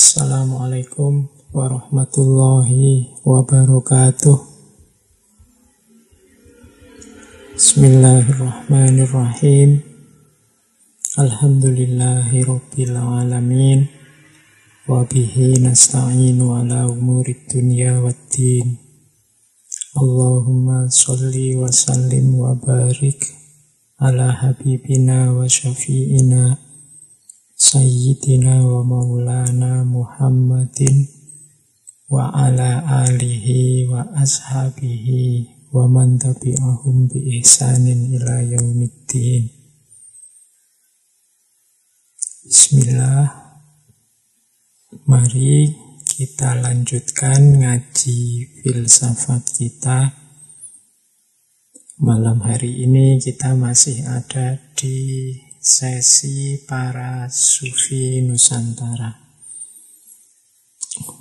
Assalamualaikum warahmatullahi wabarakatuh. Bismillahirrahmanirrahim. Alhamdulillahi rabbil alamin. Wa bihi nasta'inu ala umurid dunya waddin. Allahumma salli wa sallim wa barik ala habibina wa syafi'ina Sayyidina wa maulana Muhammadin wa ala alihi wa ashabihi wa man tabi'ahum bi ihsanin ila yaumiddin. Bismillah. Mari kita lanjutkan ngaji filsafat kita. Malam hari ini kita masih ada di sesi para sufi Nusantara.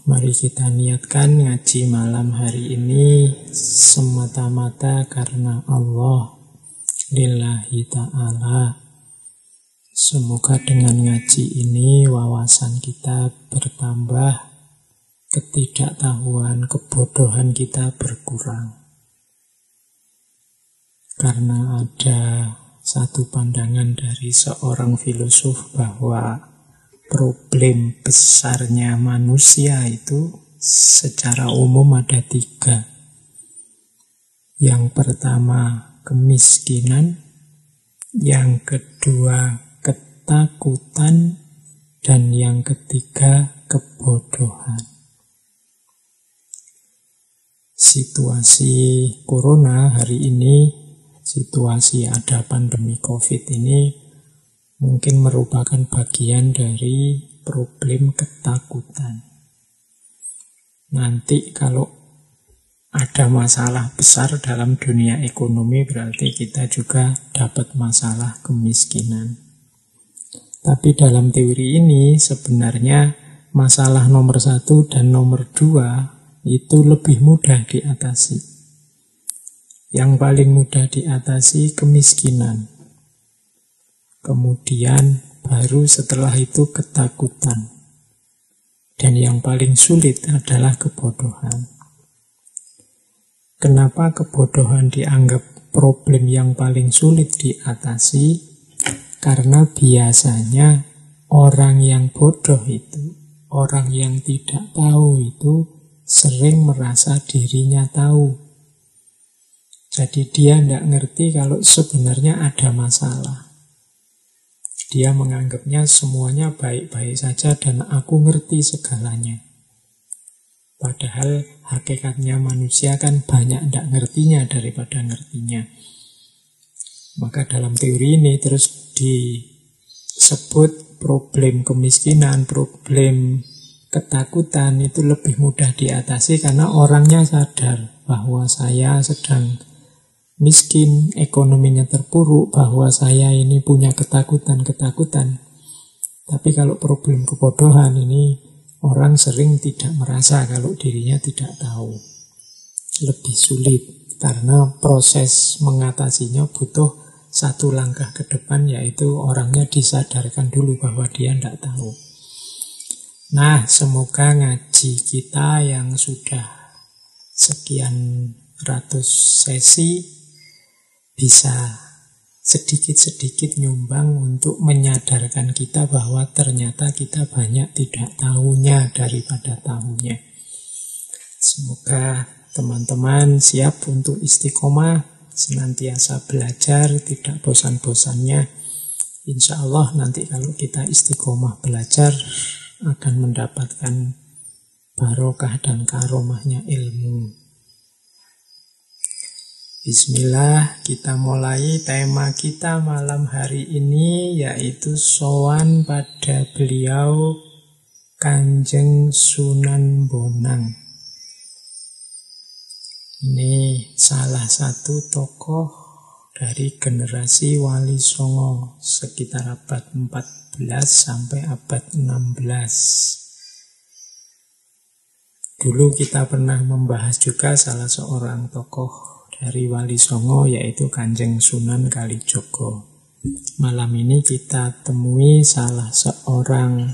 Mari kita niatkan ngaji malam hari ini semata-mata karena Allah lillahi ta'ala. Semoga dengan ngaji ini wawasan kita bertambah, ketidaktahuan, kebodohan kita berkurang. Karena ada satu pandangan dari seorang filosof bahwa problem besarnya manusia itu secara umum ada tiga. Yang pertama kemiskinan, yang kedua ketakutan, dan yang ketiga kebodohan. Situasi corona hari ini situasi ada pandemi COVID ini mungkin merupakan bagian dari problem ketakutan. Nanti kalau ada masalah besar dalam dunia ekonomi berarti kita juga dapat masalah kemiskinan. Tapi dalam teori ini sebenarnya masalah nomor satu dan nomor dua itu lebih mudah diatasi. Yang paling mudah diatasi kemiskinan. Kemudian baru setelah itu ketakutan. Dan yang paling sulit adalah kebodohan. Kenapa kebodohan dianggap problem yang paling sulit diatasi? Karena biasanya orang yang bodoh itu, orang yang tidak tahu itu sering merasa dirinya tahu jadi dia tidak ngerti kalau sebenarnya ada masalah. Dia menganggapnya semuanya baik-baik saja dan aku ngerti segalanya. Padahal hakikatnya manusia kan banyak tidak ngertinya daripada ngertinya. Maka dalam teori ini terus disebut problem kemiskinan, problem ketakutan itu lebih mudah diatasi karena orangnya sadar bahwa saya sedang miskin, ekonominya terpuruk, bahwa saya ini punya ketakutan-ketakutan. Tapi kalau problem kebodohan ini, orang sering tidak merasa kalau dirinya tidak tahu. Lebih sulit, karena proses mengatasinya butuh satu langkah ke depan, yaitu orangnya disadarkan dulu bahwa dia tidak tahu. Nah, semoga ngaji kita yang sudah sekian ratus sesi bisa sedikit-sedikit nyumbang untuk menyadarkan kita bahwa ternyata kita banyak tidak tahunya daripada tahunya. Semoga teman-teman siap untuk istiqomah, senantiasa belajar, tidak bosan-bosannya. Insya Allah nanti kalau kita istiqomah belajar akan mendapatkan barokah dan karomahnya ilmu. Bismillah, kita mulai tema kita malam hari ini yaitu sowan pada beliau Kanjeng Sunan Bonang. Ini salah satu tokoh dari generasi Wali Songo sekitar abad 14 sampai abad 16. Dulu kita pernah membahas juga salah seorang tokoh dari Wali Songo yaitu Kanjeng Sunan Kalijogo. Malam ini kita temui salah seorang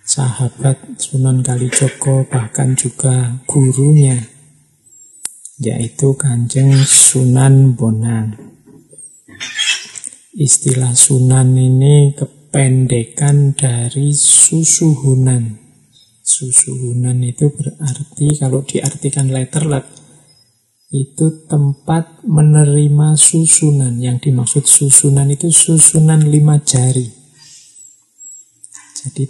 sahabat Sunan Kalijogo, bahkan juga gurunya, yaitu Kanjeng Sunan Bonang. Istilah Sunan ini kependekan dari susuhunan. Susuhunan itu berarti kalau diartikan letterlet itu tempat menerima susunan. Yang dimaksud susunan itu susunan lima jari. Jadi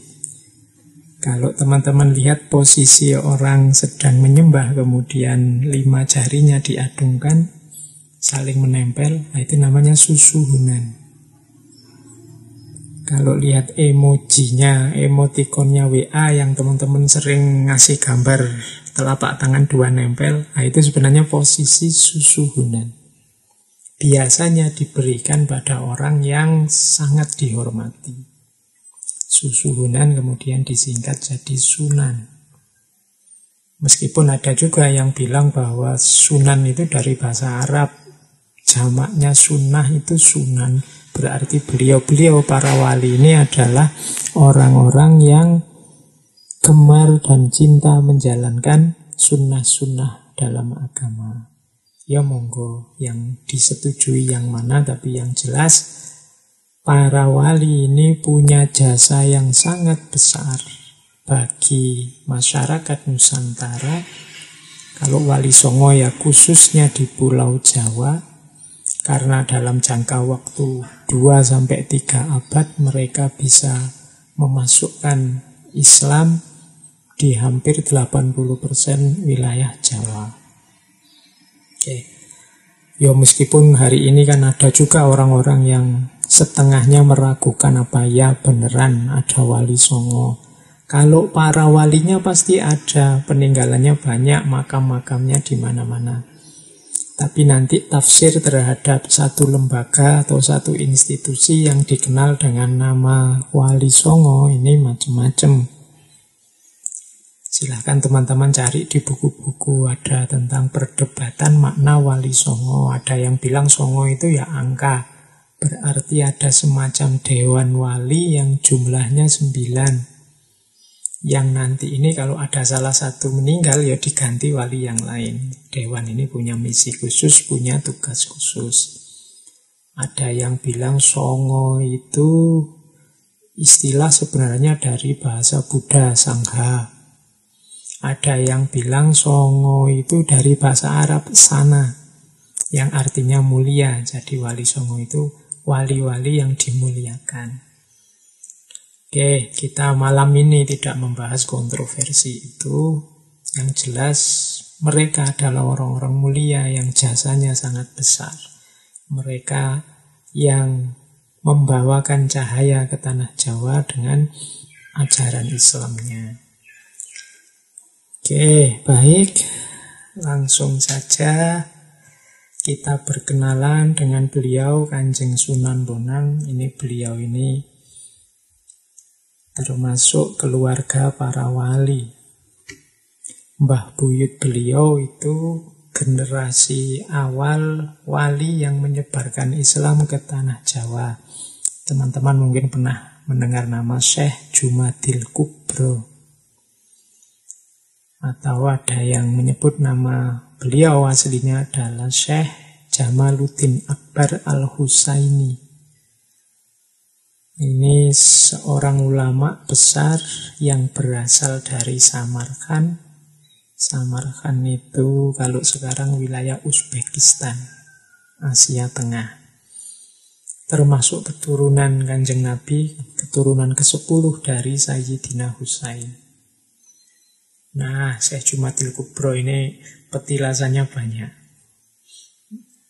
kalau teman-teman lihat posisi orang sedang menyembah kemudian lima jarinya diadungkan saling menempel, nah itu namanya susuhunan. Kalau lihat emojinya, emotikonnya WA yang teman-teman sering ngasih gambar telapak tangan dua nempel, nah itu sebenarnya posisi susuhunan. Biasanya diberikan pada orang yang sangat dihormati. Susuhunan kemudian disingkat jadi sunan. Meskipun ada juga yang bilang bahwa sunan itu dari bahasa Arab, jamaknya sunnah itu sunan. Berarti beliau-beliau para wali ini adalah orang-orang yang gemar dan cinta menjalankan sunnah-sunnah dalam agama. Ya monggo yang disetujui yang mana tapi yang jelas para wali ini punya jasa yang sangat besar bagi masyarakat Nusantara. Kalau wali songo ya khususnya di Pulau Jawa karena dalam jangka waktu 2 sampai 3 abad mereka bisa memasukkan Islam di hampir 80% wilayah Jawa. Oke. Ya meskipun hari ini kan ada juga orang-orang yang setengahnya meragukan apa ya beneran ada wali songo. Kalau para walinya pasti ada, peninggalannya banyak, makam-makamnya di mana-mana. Tapi nanti tafsir terhadap satu lembaga atau satu institusi yang dikenal dengan nama Wali Songo ini macam-macam. Silahkan teman-teman cari di buku-buku ada tentang perdebatan makna wali songo. Ada yang bilang songo itu ya angka. Berarti ada semacam dewan wali yang jumlahnya sembilan. Yang nanti ini kalau ada salah satu meninggal ya diganti wali yang lain. Dewan ini punya misi khusus, punya tugas khusus. Ada yang bilang songo itu istilah sebenarnya dari bahasa Buddha, Sangha. Ada yang bilang songo itu dari bahasa Arab sana, yang artinya mulia. Jadi wali songo itu wali-wali yang dimuliakan. Oke, kita malam ini tidak membahas kontroversi itu. Yang jelas mereka adalah orang-orang mulia yang jasanya sangat besar. Mereka yang membawakan cahaya ke tanah Jawa dengan ajaran Islamnya. Oke, baik. Langsung saja kita berkenalan dengan beliau Kanjeng Sunan Bonang. Ini beliau ini termasuk keluarga para wali. Mbah buyut beliau itu generasi awal wali yang menyebarkan Islam ke tanah Jawa. Teman-teman mungkin pernah mendengar nama Syekh Jumadil Kubro atau ada yang menyebut nama beliau aslinya adalah Syekh Jamaluddin Akbar Al-Husaini. Ini seorang ulama besar yang berasal dari Samarkand. Samarkand itu kalau sekarang wilayah Uzbekistan, Asia Tengah. Termasuk keturunan kanjeng Nabi, keturunan ke-10 dari Sayyidina Husain. Nah, Syekh Jumadil Kubro ini petilasannya banyak.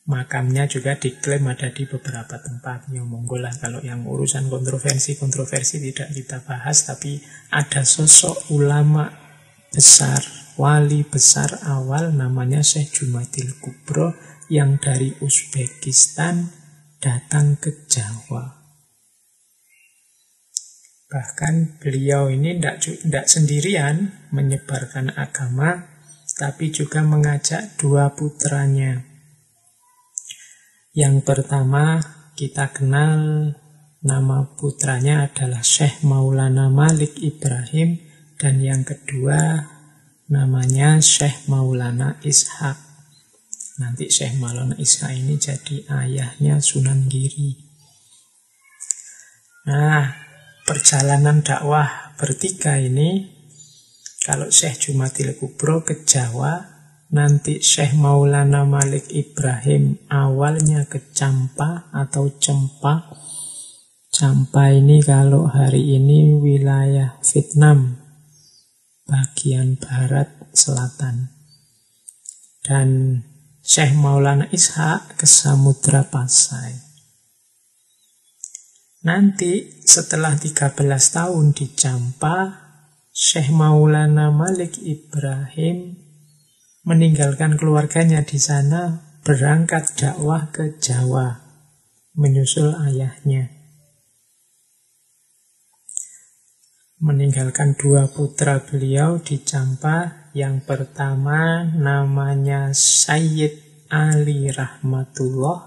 Makamnya juga diklaim ada di beberapa tempat. Ya monggo lah kalau yang urusan kontroversi-kontroversi tidak kita bahas, tapi ada sosok ulama besar, wali besar awal namanya Syekh Jumadil Kubro yang dari Uzbekistan datang ke Jawa. Bahkan beliau ini tidak sendirian menyebarkan agama, tapi juga mengajak dua putranya. Yang pertama kita kenal Nama putranya adalah Syekh Maulana Malik Ibrahim dan yang kedua namanya Syekh Maulana Ishak. Nanti Syekh Maulana Ishak ini jadi ayahnya Sunan Giri. Nah, perjalanan dakwah bertiga ini kalau Syekh Jumatil Kubro ke Jawa nanti Syekh Maulana Malik Ibrahim awalnya ke Campa atau Cempa Sampai ini kalau hari ini wilayah Vietnam, bagian barat selatan. Dan Syekh Maulana Ishak ke Samudra Pasai. Nanti setelah 13 tahun di Campa, Syekh Maulana Malik Ibrahim meninggalkan keluarganya di sana berangkat dakwah ke Jawa menyusul ayahnya. meninggalkan dua putra beliau di Campa. Yang pertama namanya Sayyid Ali Rahmatullah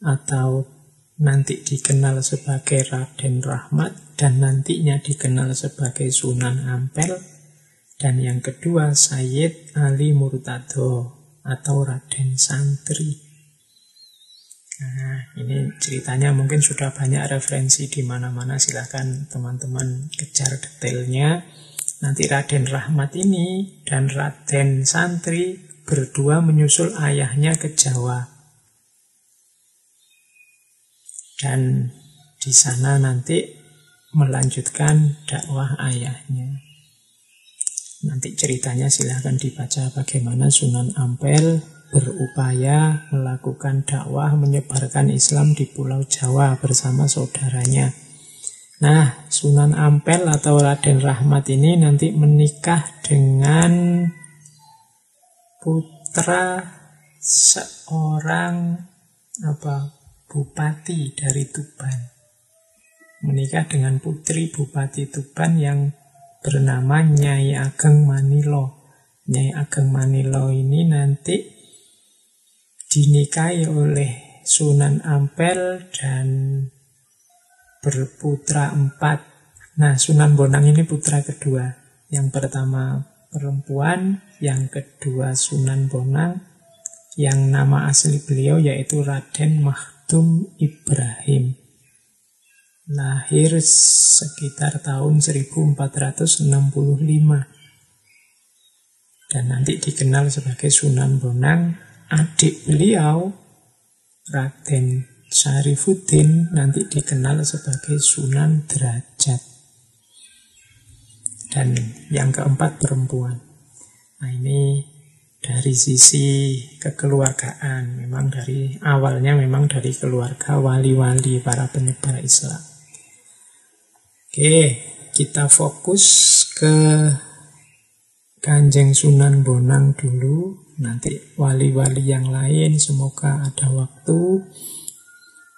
atau nanti dikenal sebagai Raden Rahmat dan nantinya dikenal sebagai Sunan Ampel. Dan yang kedua Sayyid Ali Murtado atau Raden Santri. Nah, ini ceritanya mungkin sudah banyak referensi di mana-mana. Silahkan teman-teman kejar detailnya. Nanti Raden Rahmat ini dan Raden Santri berdua menyusul ayahnya ke Jawa. Dan di sana nanti melanjutkan dakwah ayahnya. Nanti ceritanya silahkan dibaca bagaimana Sunan Ampel berupaya melakukan dakwah menyebarkan Islam di Pulau Jawa bersama saudaranya. Nah, Sunan Ampel atau Raden Rahmat ini nanti menikah dengan putra seorang apa bupati dari Tuban. Menikah dengan putri bupati Tuban yang bernama Nyai Ageng Manilo. Nyai Ageng Manilo ini nanti dinikahi oleh Sunan Ampel dan berputra empat. Nah, Sunan Bonang ini putra kedua. Yang pertama perempuan, yang kedua Sunan Bonang, yang nama asli beliau yaitu Raden Makhdum Ibrahim. Lahir sekitar tahun 1465 dan nanti dikenal sebagai Sunan Bonang adik beliau Raden Syarifuddin nanti dikenal sebagai Sunan Derajat. Dan yang keempat perempuan. Nah ini dari sisi kekeluargaan. Memang dari awalnya memang dari keluarga wali-wali para penyebar Islam. Oke, kita fokus ke Kanjeng Sunan Bonang dulu. Nanti wali-wali yang lain semoga ada waktu.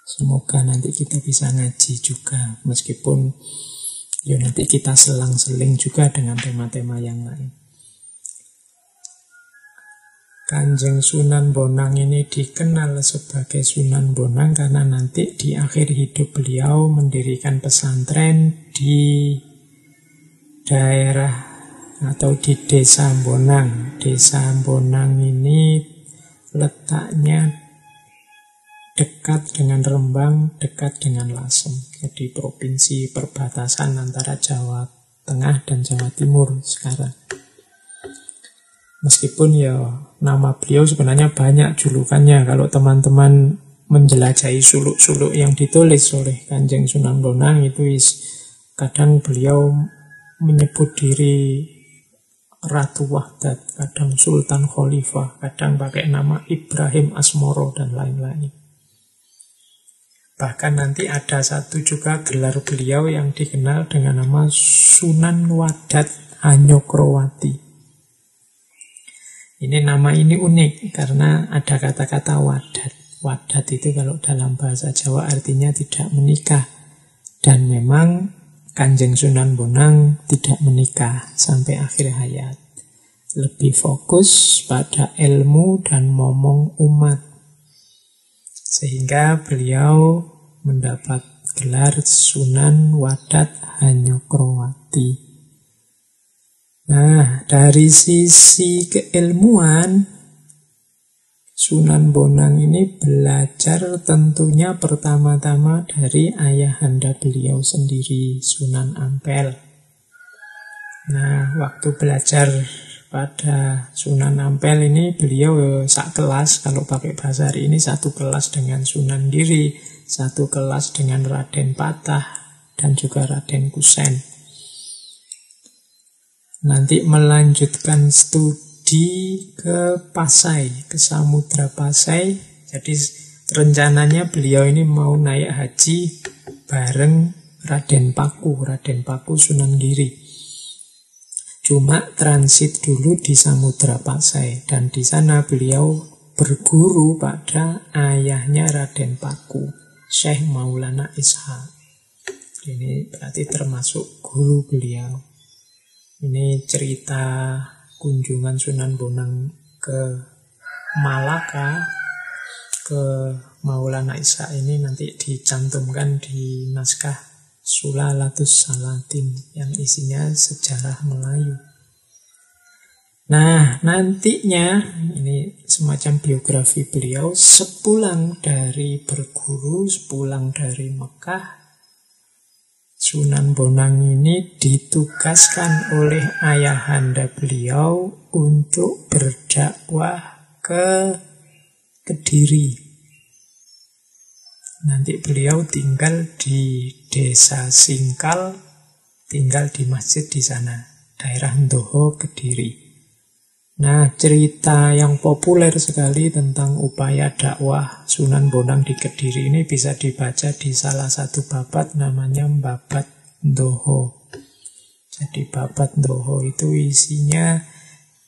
Semoga nanti kita bisa ngaji juga. Meskipun ya nanti kita selang-seling juga dengan tema-tema yang lain. Kanjeng Sunan Bonang ini dikenal sebagai Sunan Bonang karena nanti di akhir hidup beliau mendirikan pesantren di daerah atau di desa Bonang. Desa Bonang ini letaknya dekat dengan Rembang, dekat dengan Lasem. Jadi provinsi perbatasan antara Jawa Tengah dan Jawa Timur sekarang. Meskipun ya nama beliau sebenarnya banyak julukannya. Kalau teman-teman menjelajahi suluk-suluk yang ditulis oleh Kanjeng Sunan Bonang itu is, kadang beliau menyebut diri Ratu Wahdat, kadang Sultan Khalifah, kadang pakai nama Ibrahim Asmoro, dan lain-lain. Bahkan nanti ada satu juga gelar beliau yang dikenal dengan nama Sunan Wadat Anyokrowati. Ini nama ini unik karena ada kata-kata wadat. Wadat itu kalau dalam bahasa Jawa artinya tidak menikah. Dan memang Kanjeng Sunan Bonang tidak menikah sampai akhir hayat. Lebih fokus pada ilmu dan momong umat. Sehingga beliau mendapat gelar Sunan Wadat Hanyokrowati. Nah, dari sisi keilmuan, Sunan Bonang ini belajar tentunya pertama-tama dari ayahanda beliau sendiri, Sunan Ampel. Nah, waktu belajar pada Sunan Ampel ini beliau sak kelas, kalau pakai bahasa hari ini satu kelas dengan Sunan Giri, satu kelas dengan Raden Patah dan juga Raden Kusen. Nanti melanjutkan studi ke Pasai, ke Samudra Pasai. Jadi rencananya beliau ini mau naik haji bareng Raden Paku, Raden Paku Sunan Giri. Cuma transit dulu di Samudra Pasai dan di sana beliau berguru pada ayahnya Raden Paku. Syekh Maulana Ishaq. Ini berarti termasuk guru beliau. Ini cerita kunjungan Sunan Bonang ke Malaka ke Maulana Ishaq ini nanti dicantumkan di naskah Sulalatus Salatin yang isinya sejarah Melayu. Nah, nantinya ini semacam biografi beliau sepulang dari berguru, sepulang dari Mekah, Sunan Bonang ini ditugaskan oleh ayahanda beliau untuk berdakwah ke Kediri. Nanti beliau tinggal di desa Singkal, tinggal di masjid di sana, daerah Ndoho Kediri. Nah, cerita yang populer sekali tentang upaya dakwah Sunan Bonang di Kediri ini bisa dibaca di salah satu babat namanya Babat Doho. Jadi babat Doho itu isinya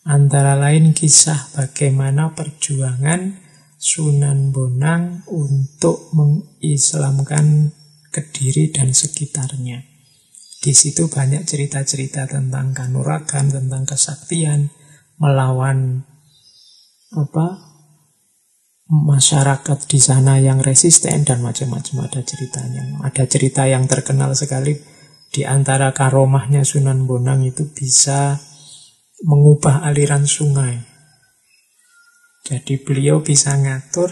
antara lain kisah bagaimana perjuangan Sunan Bonang untuk mengislamkan Kediri dan sekitarnya. Di situ banyak cerita-cerita tentang kanuragan, tentang kesaktian, melawan apa masyarakat di sana yang resisten dan macam-macam ada ceritanya. Ada cerita yang terkenal sekali di antara karomahnya Sunan Bonang itu bisa mengubah aliran sungai. Jadi beliau bisa ngatur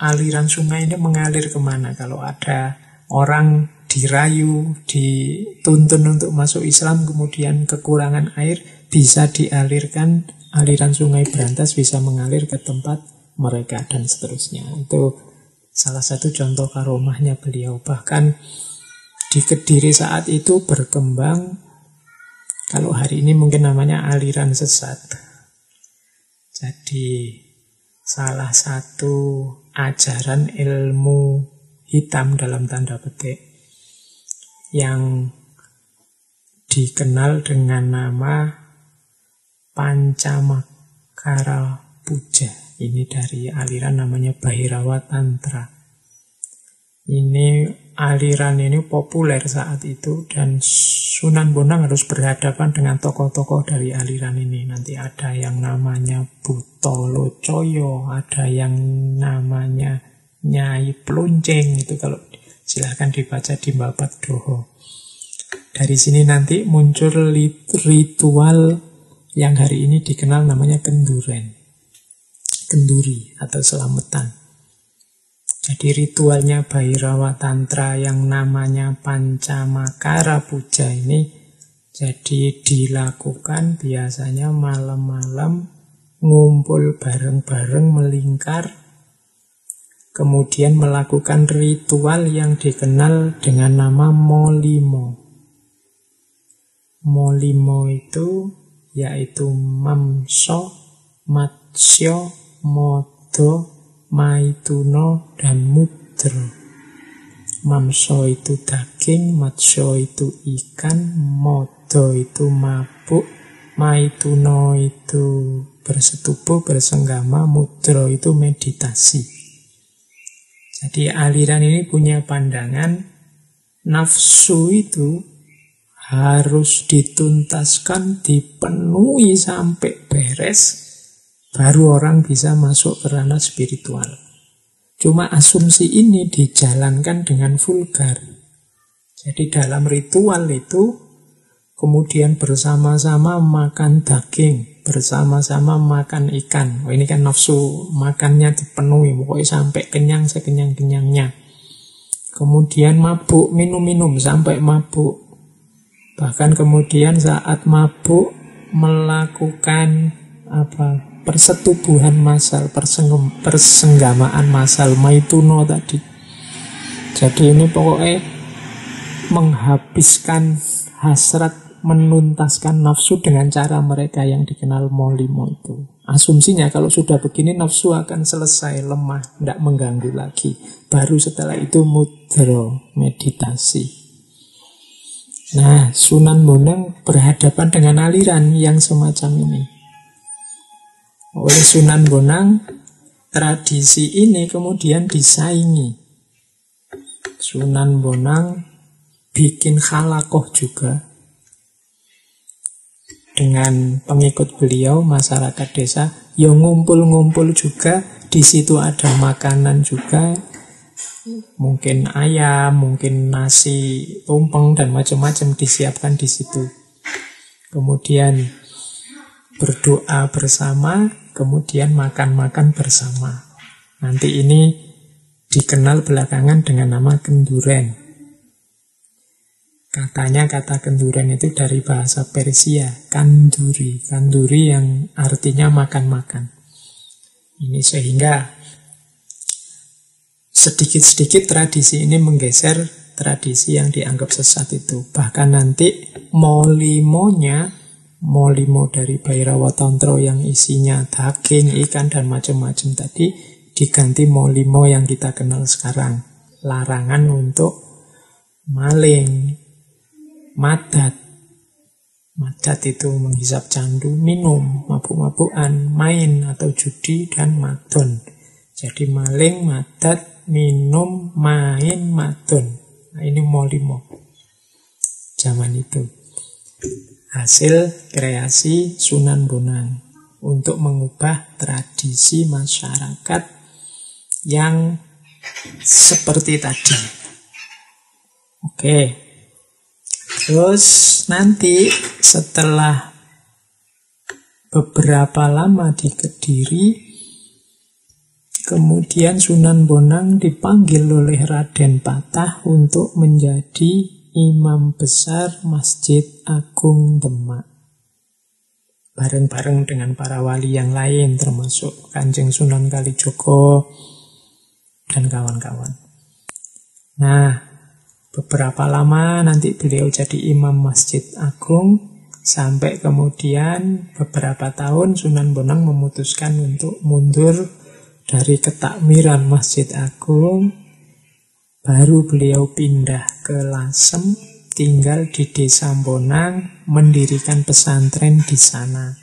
aliran sungai ini mengalir ke mana. Kalau ada orang dirayu, dituntun untuk masuk Islam, kemudian kekurangan air, bisa dialirkan aliran sungai Berantas bisa mengalir ke tempat mereka dan seterusnya. Itu salah satu contoh karomahnya beliau. Bahkan di Kediri saat itu berkembang kalau hari ini mungkin namanya aliran sesat. Jadi salah satu ajaran ilmu hitam dalam tanda petik yang dikenal dengan nama Pancamakara Puja. Ini dari aliran namanya Bahirawa Tantra. Ini aliran ini populer saat itu dan Sunan Bonang harus berhadapan dengan tokoh-tokoh dari aliran ini. Nanti ada yang namanya Butolo Coyo, ada yang namanya Nyai Pluncing itu kalau silahkan dibaca di Babat Doho. Dari sini nanti muncul ritual yang hari ini dikenal namanya kenduren. Kenduri atau selamatan. Jadi ritualnya Bhairawa Tantra yang namanya Pancamakara Puja ini jadi dilakukan biasanya malam-malam ngumpul bareng-bareng melingkar kemudian melakukan ritual yang dikenal dengan nama Molimo. Molimo itu yaitu mamso, matsyo, modo, maituno, dan mudro. Mamso itu daging, matsyo itu ikan, modo itu mabuk, maituno itu bersetubuh, bersenggama, mudro itu meditasi. Jadi aliran ini punya pandangan nafsu itu harus dituntaskan, dipenuhi sampai beres, baru orang bisa masuk ke ranah spiritual. Cuma asumsi ini dijalankan dengan vulgar. Jadi dalam ritual itu kemudian bersama-sama makan daging, bersama-sama makan ikan. Oh, ini kan nafsu makannya dipenuhi, pokoknya sampai kenyang sekenyang-kenyangnya. Kemudian mabuk, minum-minum sampai mabuk. Bahkan kemudian saat mabuk melakukan apa persetubuhan masal, persenggamaan masal, maituno tadi. Jadi ini pokoknya menghabiskan hasrat menuntaskan nafsu dengan cara mereka yang dikenal molimo itu. Asumsinya kalau sudah begini nafsu akan selesai, lemah, tidak mengganggu lagi. Baru setelah itu mudro, meditasi. Nah, Sunan Bonang berhadapan dengan aliran yang semacam ini. Oleh Sunan Bonang, tradisi ini kemudian disaingi. Sunan Bonang bikin halakoh juga dengan pengikut beliau masyarakat desa yang ngumpul-ngumpul juga di situ ada makanan juga mungkin ayam mungkin nasi tumpeng dan macam-macam disiapkan di situ kemudian berdoa bersama kemudian makan-makan bersama nanti ini dikenal belakangan dengan nama kenduren Katanya kata kenduren itu dari bahasa Persia, kanduri. Kanduri yang artinya makan-makan. Ini sehingga sedikit-sedikit tradisi ini menggeser tradisi yang dianggap sesat itu. Bahkan nanti molimonya, molimo dari Bhairawa Tantro yang isinya daging, ikan, dan macam-macam tadi, diganti molimo yang kita kenal sekarang. Larangan untuk maling, madat. Madat itu menghisap candu, minum, mabuk-mabukan, main atau judi, dan madon. Jadi maling, madat, minum, main, madon. Nah ini molimo. Zaman itu. Hasil kreasi Sunan Bonang untuk mengubah tradisi masyarakat yang seperti tadi. Oke, Terus nanti setelah beberapa lama di Kediri, kemudian Sunan Bonang dipanggil oleh Raden Patah untuk menjadi imam besar Masjid Agung Demak. Bareng-bareng dengan para wali yang lain termasuk Kanjeng Sunan Kalijogo dan kawan-kawan. Nah, Beberapa lama nanti beliau jadi imam Masjid Agung sampai kemudian beberapa tahun Sunan Bonang memutuskan untuk mundur dari ketakmiran Masjid Agung. Baru beliau pindah ke Lasem, tinggal di Desa Bonang, mendirikan pesantren di sana.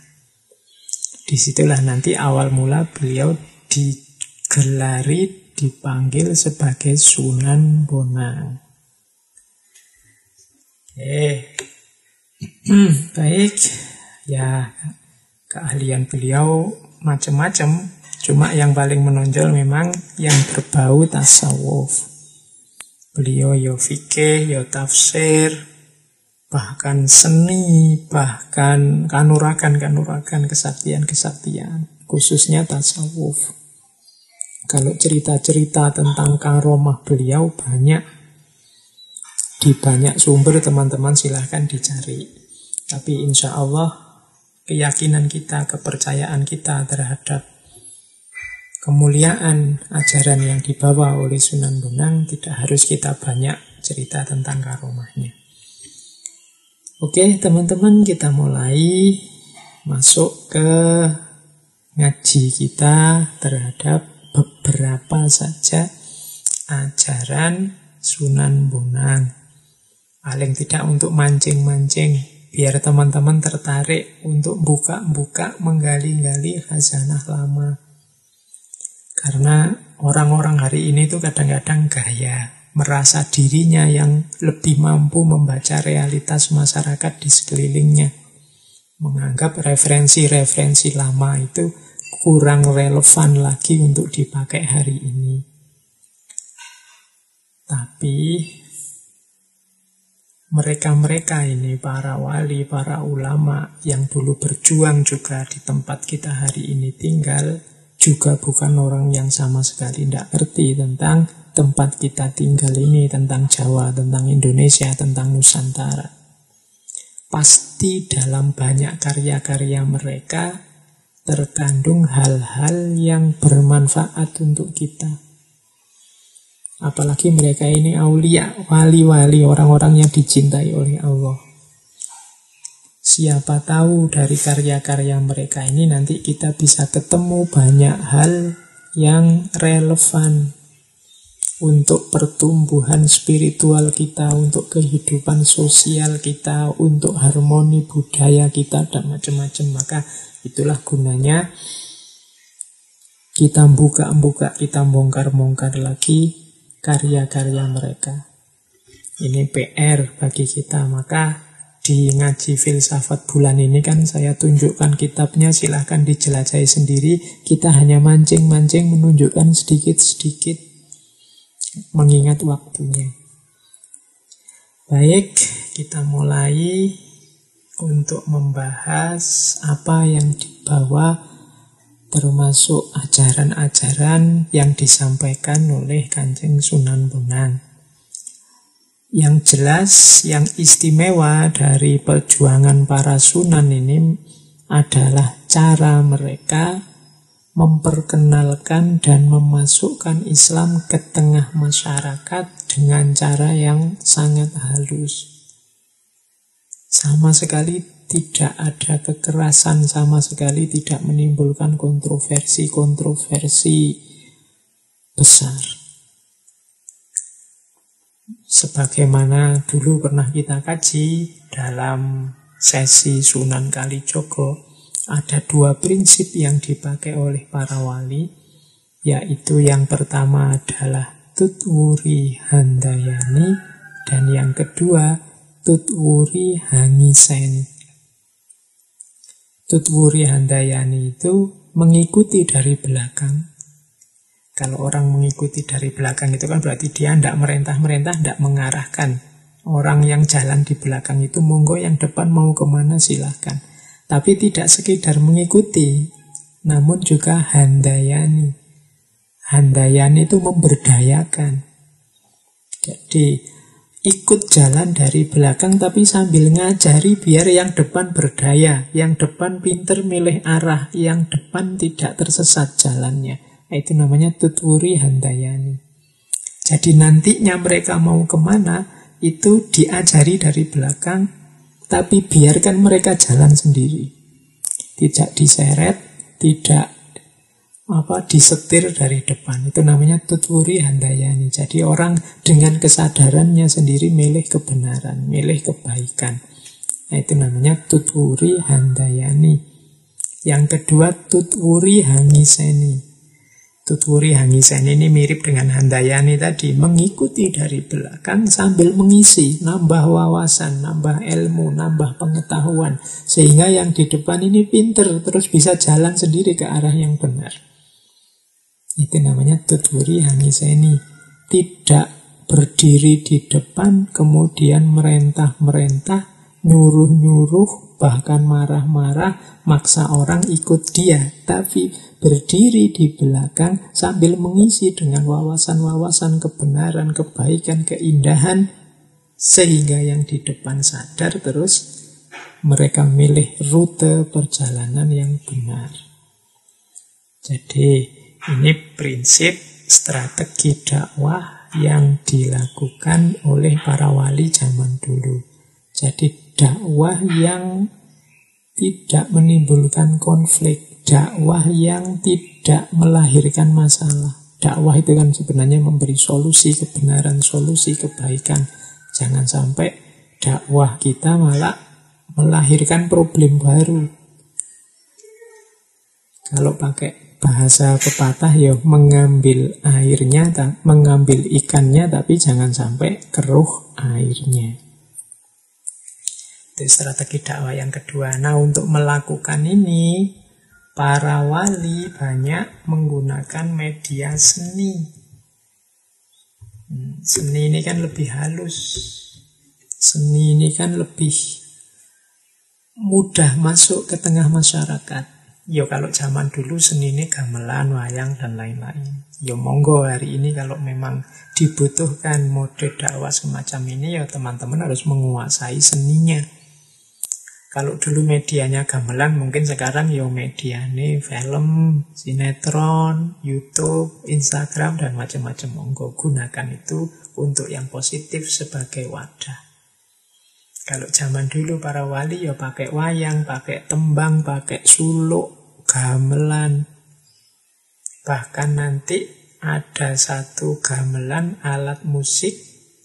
Di situlah nanti awal mula beliau digelari, dipanggil sebagai Sunan Bonang. Eh, hmm, baik. Ya, keahlian beliau macam-macam. Cuma yang paling menonjol memang yang berbau tasawuf. Beliau yo fikih, yo tafsir, bahkan seni, bahkan kanurakan-kanurakan kesaktian-kesaktian, khususnya tasawuf. Kalau cerita-cerita tentang karomah beliau banyak di banyak sumber teman-teman silahkan dicari. Tapi insya Allah keyakinan kita, kepercayaan kita terhadap kemuliaan ajaran yang dibawa oleh Sunan Bonang tidak harus kita banyak cerita tentang karomahnya. Oke teman-teman kita mulai masuk ke ngaji kita terhadap beberapa saja ajaran Sunan Bonang. Paling tidak untuk mancing-mancing biar teman-teman tertarik untuk buka-buka menggali-gali khazanah lama. Karena orang-orang hari ini tuh kadang-kadang gaya merasa dirinya yang lebih mampu membaca realitas masyarakat di sekelilingnya. Menganggap referensi-referensi lama itu kurang relevan lagi untuk dipakai hari ini. Tapi mereka-mereka ini, para wali, para ulama yang dulu berjuang juga di tempat kita hari ini tinggal, juga bukan orang yang sama sekali tidak ngerti tentang tempat kita tinggal ini, tentang Jawa, tentang Indonesia, tentang Nusantara. Pasti dalam banyak karya-karya mereka terkandung hal-hal yang bermanfaat untuk kita. Apalagi mereka ini aulia, wali-wali, orang-orang yang dicintai oleh Allah. Siapa tahu dari karya-karya mereka ini nanti kita bisa ketemu banyak hal yang relevan untuk pertumbuhan spiritual kita, untuk kehidupan sosial kita, untuk harmoni budaya kita, dan macam-macam. Maka itulah gunanya kita buka-buka, kita bongkar-bongkar lagi karya-karya mereka. Ini PR bagi kita, maka di ngaji filsafat bulan ini kan saya tunjukkan kitabnya, silahkan dijelajahi sendiri. Kita hanya mancing-mancing menunjukkan sedikit-sedikit mengingat waktunya. Baik, kita mulai untuk membahas apa yang dibawa termasuk ajaran-ajaran yang disampaikan oleh Kanjeng Sunan Bonang. Yang jelas, yang istimewa dari perjuangan para sunan ini adalah cara mereka memperkenalkan dan memasukkan Islam ke tengah masyarakat dengan cara yang sangat halus. Sama sekali tidak ada kekerasan sama sekali, tidak menimbulkan kontroversi-kontroversi besar. Sebagaimana dulu pernah kita kaji dalam sesi Sunan Kalijogo, ada dua prinsip yang dipakai oleh para wali, yaitu yang pertama adalah tutwuri handayani, dan yang kedua tutwuri hangiseni. Tutwuri Handayani itu mengikuti dari belakang. Kalau orang mengikuti dari belakang itu kan berarti dia tidak merentah-merentah, tidak mengarahkan. Orang yang jalan di belakang itu monggo yang depan mau ke mana silahkan. Tapi tidak sekedar mengikuti, namun juga handayani. Handayani itu memberdayakan. Jadi ikut jalan dari belakang tapi sambil ngajari biar yang depan berdaya, yang depan pinter milih arah, yang depan tidak tersesat jalannya. Itu namanya tuturi handayani. Jadi nantinya mereka mau ke mana, itu diajari dari belakang, tapi biarkan mereka jalan sendiri. Tidak diseret, tidak apa disetir dari depan. Itu namanya tuturi handayani. Jadi orang dengan kesadarannya sendiri milih kebenaran, milih kebaikan. Nah, itu namanya tuturi handayani. Yang kedua tuturi hangiseni. Tuturi hangiseni ini mirip dengan handayani tadi, mengikuti dari belakang sambil mengisi, nambah wawasan, nambah ilmu, nambah pengetahuan. Sehingga yang di depan ini pinter, terus bisa jalan sendiri ke arah yang benar. Itu namanya tuturi hangiseni. Tidak berdiri di depan, kemudian merentah-merentah, nyuruh-nyuruh, bahkan marah-marah, maksa orang ikut dia. Tapi berdiri di belakang sambil mengisi dengan wawasan-wawasan kebenaran, kebaikan, keindahan, sehingga yang di depan sadar terus mereka milih rute perjalanan yang benar. Jadi ini prinsip strategi dakwah yang dilakukan oleh para wali zaman dulu. Jadi dakwah yang tidak menimbulkan konflik, dakwah yang tidak melahirkan masalah. Dakwah itu kan sebenarnya memberi solusi kebenaran, solusi kebaikan. Jangan sampai dakwah kita malah melahirkan problem baru. Kalau pakai bahasa pepatah ya mengambil airnya, mengambil ikannya tapi jangan sampai keruh airnya. Itu strategi dakwah yang kedua. Nah untuk melakukan ini para wali banyak menggunakan media seni. Hmm. Seni ini kan lebih halus. Seni ini kan lebih mudah masuk ke tengah masyarakat. Yo kalau zaman dulu seni ini gamelan, wayang, dan lain-lain. Yo monggo hari ini kalau memang dibutuhkan mode dakwah semacam ini, ya teman-teman harus menguasai seninya. Kalau dulu medianya gamelan, mungkin sekarang yo mediane film, sinetron, YouTube, Instagram, dan macam-macam. Monggo gunakan itu untuk yang positif sebagai wadah. Kalau zaman dulu para wali ya pakai wayang, pakai tembang, pakai suluk, gamelan. Bahkan nanti ada satu gamelan alat musik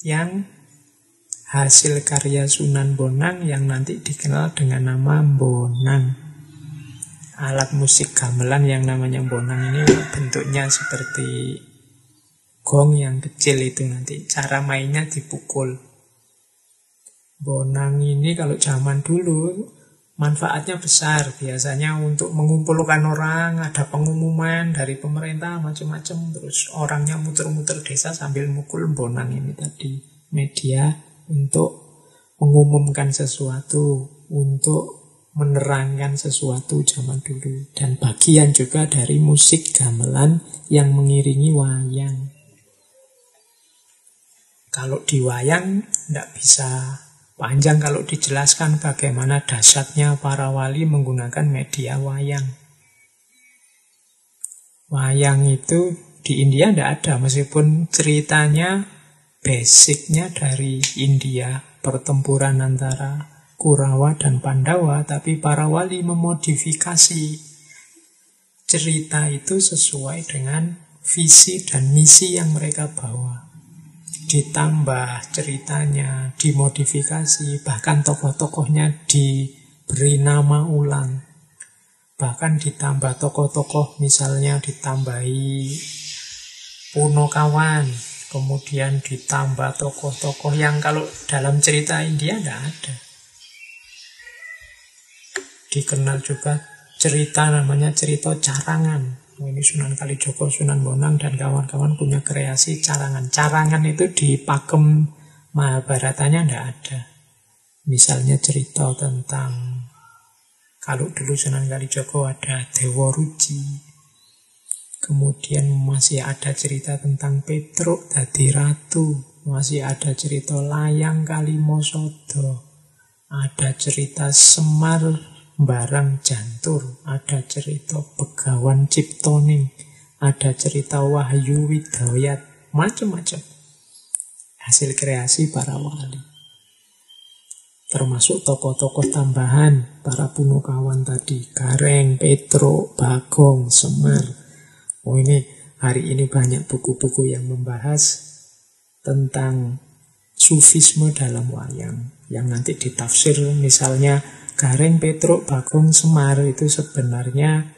yang hasil karya Sunan Bonang yang nanti dikenal dengan nama Bonang. Alat musik gamelan yang namanya Bonang ini bentuknya seperti gong yang kecil itu nanti. Cara mainnya dipukul. Bonang ini kalau zaman dulu manfaatnya besar. Biasanya untuk mengumpulkan orang, ada pengumuman dari pemerintah macam-macam. Terus orangnya muter-muter desa sambil mukul bonang ini tadi. Media untuk mengumumkan sesuatu, untuk menerangkan sesuatu zaman dulu. Dan bagian juga dari musik gamelan yang mengiringi wayang. Kalau di wayang tidak bisa panjang kalau dijelaskan bagaimana dasarnya para wali menggunakan media wayang. Wayang itu di India tidak ada, meskipun ceritanya basicnya dari India, pertempuran antara Kurawa dan Pandawa, tapi para wali memodifikasi cerita itu sesuai dengan visi dan misi yang mereka bawa. Ditambah ceritanya, dimodifikasi, bahkan tokoh-tokohnya diberi nama ulang. Bahkan ditambah tokoh-tokoh misalnya ditambahi Punokawan, Kemudian ditambah tokoh-tokoh yang kalau dalam cerita India tidak ada. Dikenal juga cerita namanya cerita carangan. Ini Sunan Kalijogo, Sunan Bonang, dan kawan-kawan punya kreasi carangan. Carangan itu di pakem Mahabharatanya tidak ada. Misalnya cerita tentang kalau dulu Sunan Kalijogo ada Dewa Ruci, Kemudian masih ada cerita tentang Petruk dadi ratu, masih ada cerita layang Kalimosodo, ada cerita Semar barang jantur, ada cerita Begawan Ciptoning, ada cerita Wahyu Widayat, macam-macam. Hasil kreasi para wali. Termasuk tokoh-tokoh tambahan para punokawan tadi, Gareng, Petruk, Bagong, Semar, Oh ini hari ini banyak buku-buku yang membahas tentang sufisme dalam wayang yang nanti ditafsir misalnya Gareng Petruk Bagong Semar itu sebenarnya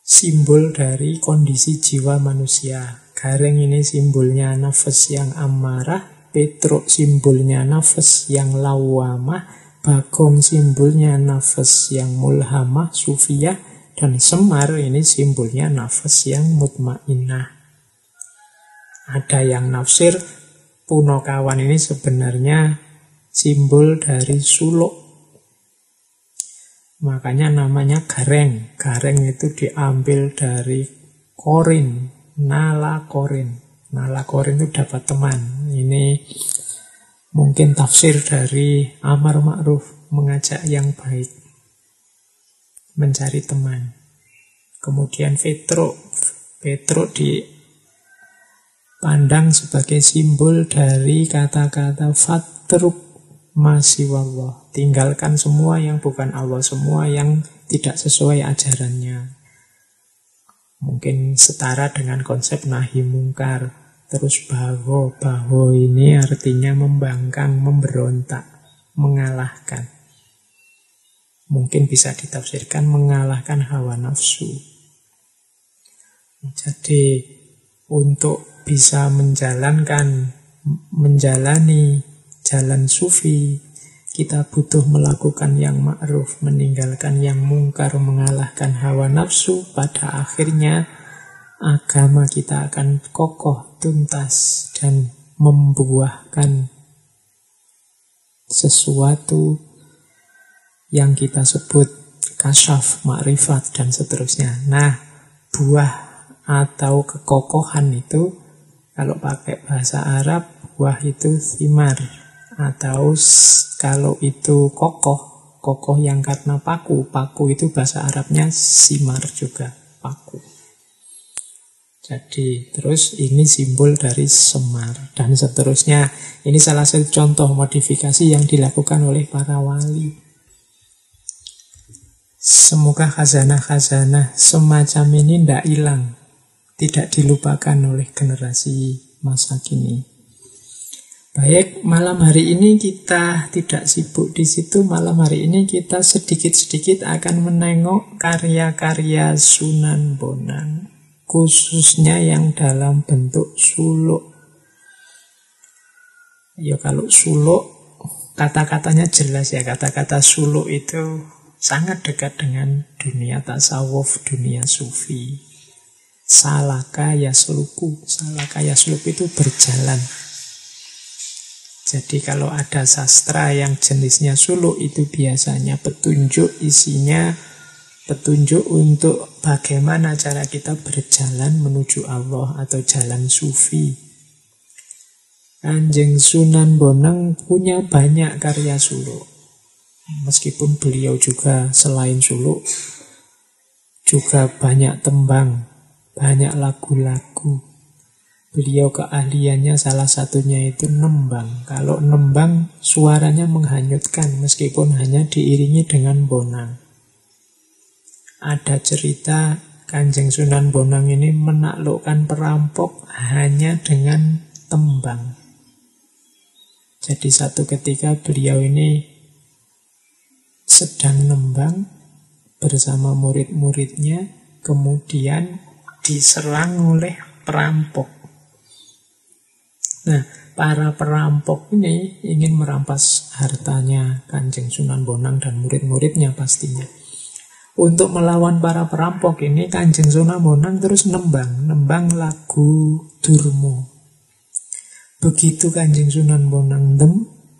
simbol dari kondisi jiwa manusia. Gareng ini simbolnya nafas yang amarah, Petruk simbolnya nafas yang lawamah, Bagong simbolnya nafas yang mulhamah, sufiyah, dan semar ini simbolnya nafas yang mutmainah. Ada yang nafsir punokawan ini sebenarnya simbol dari suluk. Makanya namanya gareng. Gareng itu diambil dari korin, nala korin. Nala korin itu dapat teman. Ini mungkin tafsir dari Amar Ma'ruf mengajak yang baik mencari teman. Kemudian Petro, Petro dipandang sebagai simbol dari kata-kata fatruk masih wallah. Tinggalkan semua yang bukan Allah, semua yang tidak sesuai ajarannya. Mungkin setara dengan konsep nahi mungkar. Terus baho, baho ini artinya membangkang, memberontak, mengalahkan mungkin bisa ditafsirkan mengalahkan hawa nafsu. Jadi untuk bisa menjalankan menjalani jalan sufi kita butuh melakukan yang ma'ruf, meninggalkan yang mungkar, mengalahkan hawa nafsu. Pada akhirnya agama kita akan kokoh, tuntas, dan membuahkan sesuatu yang kita sebut kasyaf, makrifat, dan seterusnya. Nah, buah atau kekokohan itu kalau pakai bahasa Arab, buah itu simar. Atau kalau itu kokoh, kokoh yang karena paku. Paku itu bahasa Arabnya simar juga, paku. Jadi terus ini simbol dari semar dan seterusnya. Ini salah satu contoh modifikasi yang dilakukan oleh para wali. Semoga khazanah-khazanah semacam ini tidak hilang, tidak dilupakan oleh generasi masa kini. Baik, malam hari ini kita tidak sibuk di situ. Malam hari ini kita sedikit-sedikit akan menengok karya-karya Sunan Bonang khususnya yang dalam bentuk suluk. Ya kalau suluk kata-katanya jelas ya kata-kata suluk itu sangat dekat dengan dunia tasawuf, dunia sufi. Salaka ya seluku, salaka ya seluku itu berjalan. Jadi kalau ada sastra yang jenisnya suluk itu biasanya petunjuk isinya petunjuk untuk bagaimana cara kita berjalan menuju Allah atau jalan sufi. Kanjeng Sunan Bonang punya banyak karya suluk. Meskipun beliau juga selain suluk, juga banyak tembang, banyak lagu-lagu. Beliau keahliannya salah satunya itu nembang. Kalau nembang suaranya menghanyutkan meskipun hanya diiringi dengan bonang ada cerita Kanjeng Sunan Bonang ini menaklukkan perampok hanya dengan tembang. Jadi satu ketika beliau ini sedang nembang bersama murid-muridnya, kemudian diserang oleh perampok. Nah, para perampok ini ingin merampas hartanya Kanjeng Sunan Bonang dan murid-muridnya pastinya. Untuk melawan para perampok ini Kanjeng Sunan Bonang terus nembang, nembang lagu Durmo. Begitu Kanjeng Sunan Bonang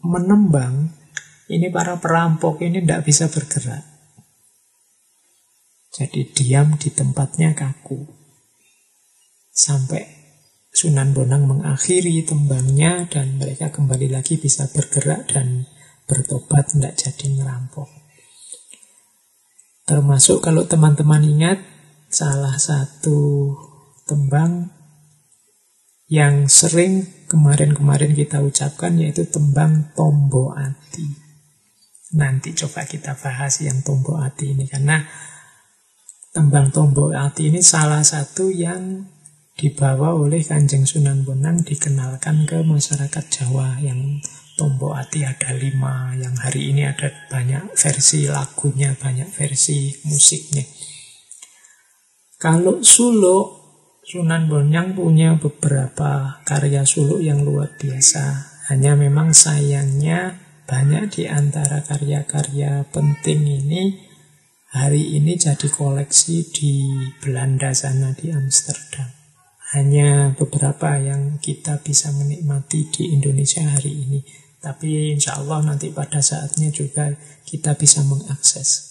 menembang, ini para perampok ini tidak bisa bergerak. Jadi diam di tempatnya kaku. Sampai Sunan Bonang mengakhiri tembangnya dan mereka kembali lagi bisa bergerak dan bertobat tidak jadi ngerampok. Termasuk kalau teman-teman ingat salah satu tembang yang sering kemarin-kemarin kita ucapkan yaitu tembang Tombo Ati. Nanti coba kita bahas yang Tombo Ati ini karena tembang Tombo Ati ini salah satu yang dibawa oleh Kanjeng Sunan Bonang dikenalkan ke masyarakat Jawa yang Tombo Ati ada lima, yang hari ini ada banyak versi lagunya, banyak versi musiknya. Kalau suluk, Sunan Bonang punya beberapa karya suluk yang luar biasa. Hanya memang sayangnya banyak di antara karya-karya penting ini hari ini jadi koleksi di Belanda sana di Amsterdam. Hanya beberapa yang kita bisa menikmati di Indonesia hari ini. Tapi insya Allah nanti pada saatnya juga kita bisa mengakses.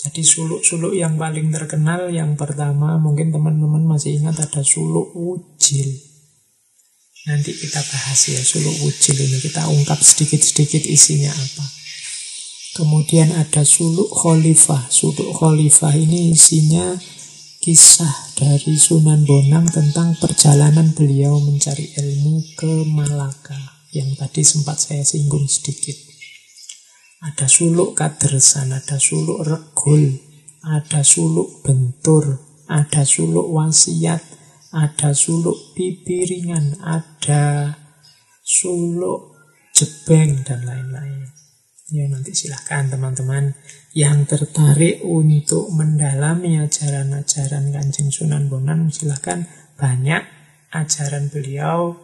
Jadi suluk-suluk yang paling terkenal yang pertama mungkin teman-teman masih ingat ada suluk ujil. Nanti kita bahas ya suluk ujil ini kita ungkap sedikit-sedikit isinya apa. Kemudian ada suluk khalifah. Suluk khalifah ini isinya kisah dari Sunan Bonang tentang perjalanan beliau mencari ilmu ke Malaka yang tadi sempat saya singgung sedikit. Ada suluk kadersan, ada suluk regul, ada suluk bentur, ada suluk wasiat, ada suluk pipiringan, ada suluk jebeng, dan lain-lain. Ya nanti silahkan teman-teman yang tertarik untuk mendalami ajaran-ajaran Kanjeng Sunan Bonang silahkan banyak ajaran beliau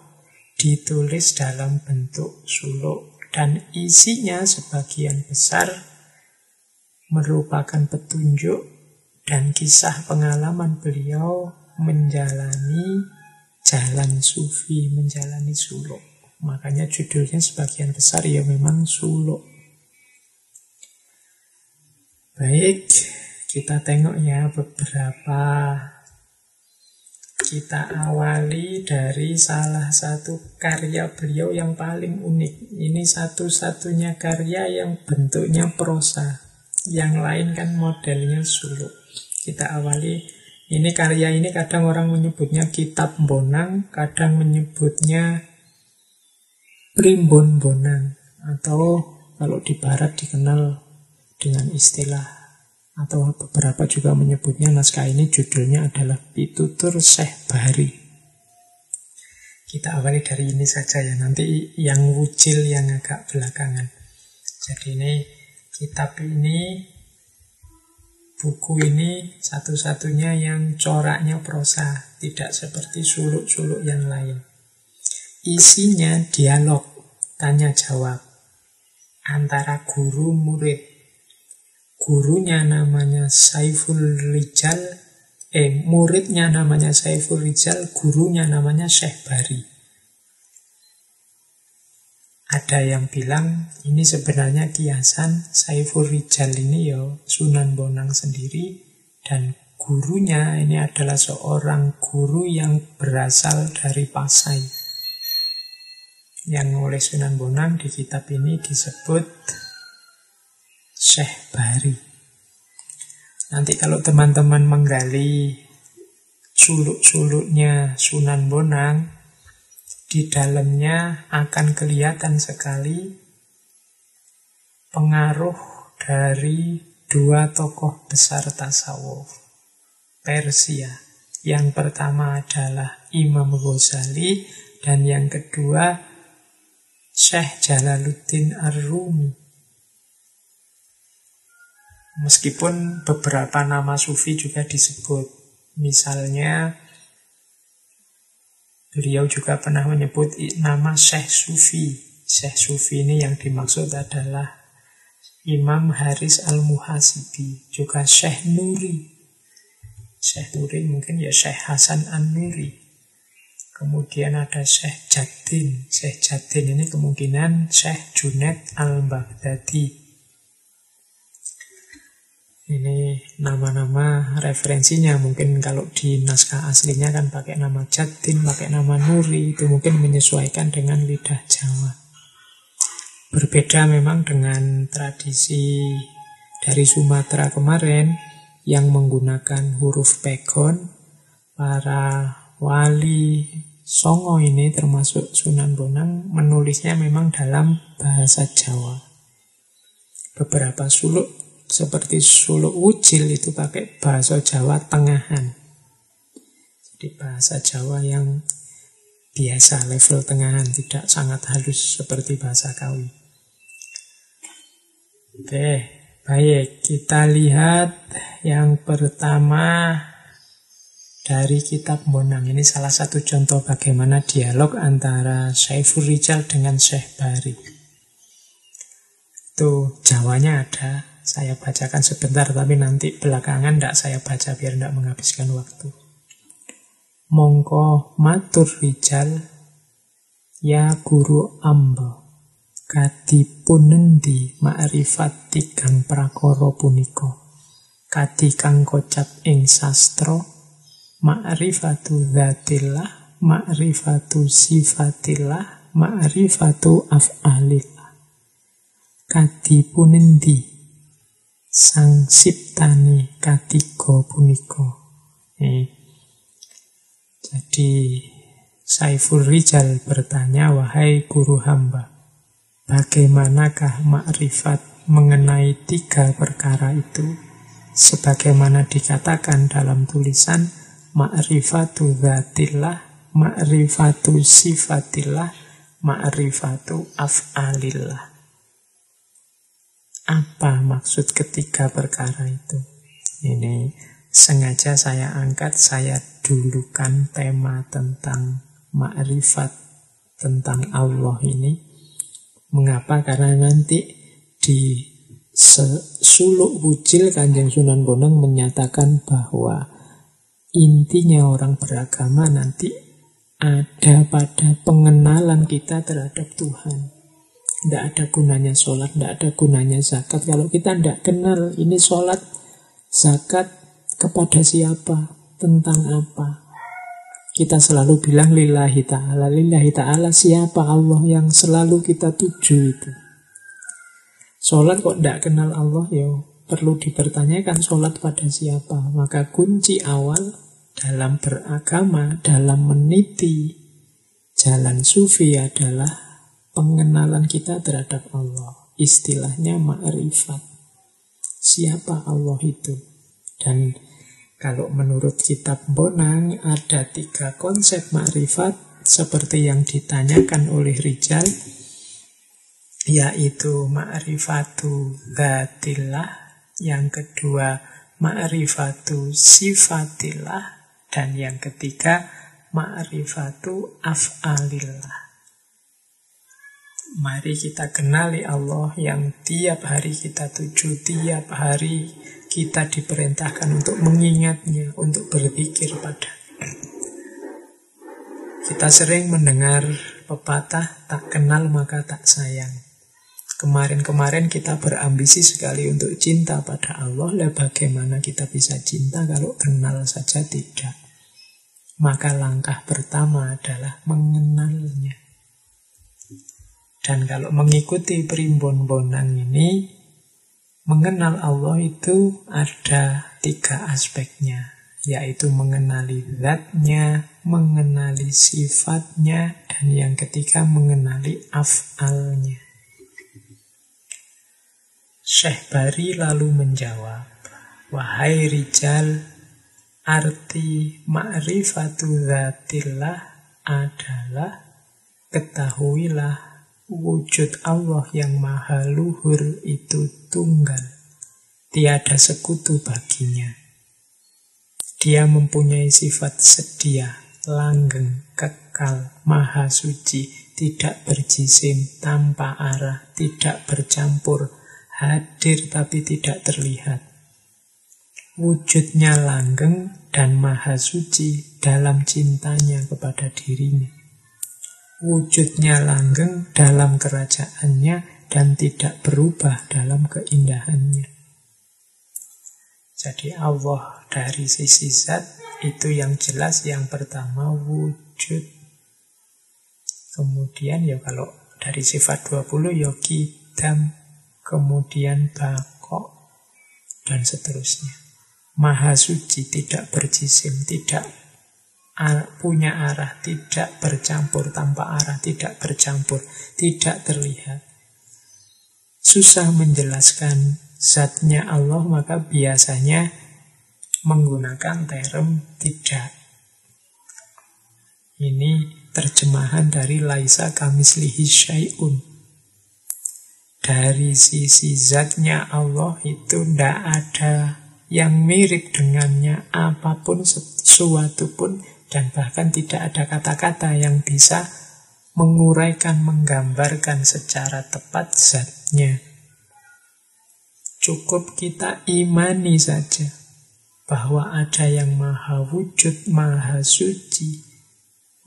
ditulis dalam bentuk suluk dan isinya sebagian besar merupakan petunjuk dan kisah pengalaman beliau menjalani jalan sufi menjalani suluk. Makanya judulnya sebagian besar ya memang suluk. Baik, kita tengok ya beberapa kita awali dari salah satu karya beliau yang paling unik. Ini satu-satunya karya yang bentuknya prosa. Yang lain kan modelnya suluk. Kita awali, ini karya ini kadang orang menyebutnya kitab bonang, kadang menyebutnya primbon bonang. Atau kalau di barat dikenal dengan istilah atau beberapa juga menyebutnya naskah ini judulnya adalah Pitutur Syekh Bahari. Kita awali dari ini saja ya, nanti yang wujil yang agak belakangan. Jadi ini kitab ini, buku ini satu-satunya yang coraknya prosa, tidak seperti suluk-suluk yang lain. Isinya dialog, tanya jawab antara guru murid gurunya namanya Saiful Rijal, eh muridnya namanya Saiful Rijal, gurunya namanya Syekh Bari. Ada yang bilang ini sebenarnya kiasan Saiful Rijal ini ya Sunan Bonang sendiri dan gurunya ini adalah seorang guru yang berasal dari Pasai. Yang oleh Sunan Bonang di kitab ini disebut Syekh Bari. Nanti kalau teman-teman menggali suluk-suluknya Sunan Bonang, di dalamnya akan kelihatan sekali pengaruh dari dua tokoh besar tasawuf Persia. Yang pertama adalah Imam Ghazali dan yang kedua Syekh Jalaluddin Ar-Rumi. Meskipun beberapa nama sufi juga disebut. Misalnya beliau juga pernah menyebut nama Syekh Sufi. Syekh Sufi ini yang dimaksud adalah Imam Haris Al-Muhasibi, juga Syekh Nuri. Syekh Nuri mungkin ya Syekh Hasan An-Nuri. Kemudian ada Syekh Jadin. Syekh Jadin ini kemungkinan Syekh Junaid Al-Baghdadi. Ini nama-nama referensinya mungkin kalau di naskah aslinya kan pakai nama Jatin, pakai nama Nuri itu mungkin menyesuaikan dengan lidah Jawa. Berbeda memang dengan tradisi dari Sumatera kemarin yang menggunakan huruf pegon. Para wali Songo ini termasuk Sunan Bonang menulisnya memang dalam bahasa Jawa. Beberapa suluk seperti suluk ucil itu pakai bahasa Jawa tengahan. Jadi bahasa Jawa yang biasa level tengahan, tidak sangat halus seperti bahasa Kawi. Oke, baik. Kita lihat yang pertama dari kitab Monang. Ini salah satu contoh bagaimana dialog antara Saiful Rijal dengan Syekh Bari. Itu Jawanya ada, saya bacakan sebentar, tapi nanti belakangan tidak saya baca biar tidak menghabiskan waktu. Mongko matur rijal, ya guru amba, kadi punendi ma'rifat tigang prakoro puniko. Kadi kang kocap ing sastro, ma'rifatu dhatillah, ma'rifatu sifatillah, ma'rifatu af'alillah. Kadi punendi sang siptani katiga punika. Eh, jadi Saiful Rijal bertanya, wahai guru hamba, bagaimanakah makrifat mengenai tiga perkara itu? Sebagaimana dikatakan dalam tulisan, ma'rifatu dhatillah, ma'rifatu sifatillah, ma'rifatu af'alillah. Apa maksud ketiga perkara itu? Ini sengaja saya angkat, saya dulukan tema tentang makrifat tentang Allah ini. Mengapa? Karena nanti di suluk wujil Kanjeng Sunan Bonang menyatakan bahwa intinya orang beragama nanti ada pada pengenalan kita terhadap Tuhan. Tidak ada gunanya sholat, tidak ada gunanya zakat. Kalau kita tidak kenal ini sholat, zakat kepada siapa, tentang apa. Kita selalu bilang lillahi ta'ala. Lillahi ta'ala siapa Allah yang selalu kita tuju itu. Sholat kok tidak kenal Allah ya perlu dipertanyakan sholat pada siapa. Maka kunci awal dalam beragama, dalam meniti jalan sufi adalah pengenalan kita terhadap Allah. Istilahnya ma'rifat. Siapa Allah itu? Dan kalau menurut kitab Bonang ada tiga konsep ma'rifat seperti yang ditanyakan oleh Rijal yaitu ma'rifatu dhatillah yang kedua ma'rifatu sifatillah dan yang ketiga, ma'rifatu af'alillah. Mari kita kenali Allah yang tiap hari kita tuju, tiap hari kita diperintahkan untuk mengingatnya, untuk berpikir pada. Kita sering mendengar pepatah, tak kenal maka tak sayang. Kemarin-kemarin kita berambisi sekali untuk cinta pada Allah. Lah bagaimana kita bisa cinta kalau kenal saja tidak? Maka langkah pertama adalah mengenalnya. Dan kalau mengikuti primbon bonang ini, mengenal Allah itu ada tiga aspeknya, yaitu mengenali zatnya, mengenali sifatnya, dan yang ketiga mengenali afalnya. Syekh Bari lalu menjawab, Wahai Rijal, Arti ma'rifatu zatillah adalah ketahuilah wujud Allah yang maha luhur itu tunggal. Tiada sekutu baginya. Dia mempunyai sifat sedia, langgeng, kekal, maha suci, tidak berjisim, tanpa arah, tidak bercampur, hadir tapi tidak terlihat wujudnya langgeng dan maha suci dalam cintanya kepada dirinya. Wujudnya langgeng dalam kerajaannya dan tidak berubah dalam keindahannya. Jadi Allah dari sisi zat itu yang jelas yang pertama wujud. Kemudian ya kalau dari sifat 20 ya kidam, kemudian bakok, dan seterusnya maha suci, tidak berjisim, tidak punya arah, tidak bercampur tanpa arah, tidak bercampur, tidak terlihat. Susah menjelaskan zatnya Allah, maka biasanya menggunakan term tidak. Ini terjemahan dari Laisa Kamislihi Syai'un. Dari sisi zatnya Allah itu tidak ada yang mirip dengannya apa pun sesuatu pun dan bahkan tidak ada kata-kata yang bisa menguraikan, menggambarkan secara tepat zatnya. Cukup kita imani saja bahwa ada yang maha wujud, maha suci,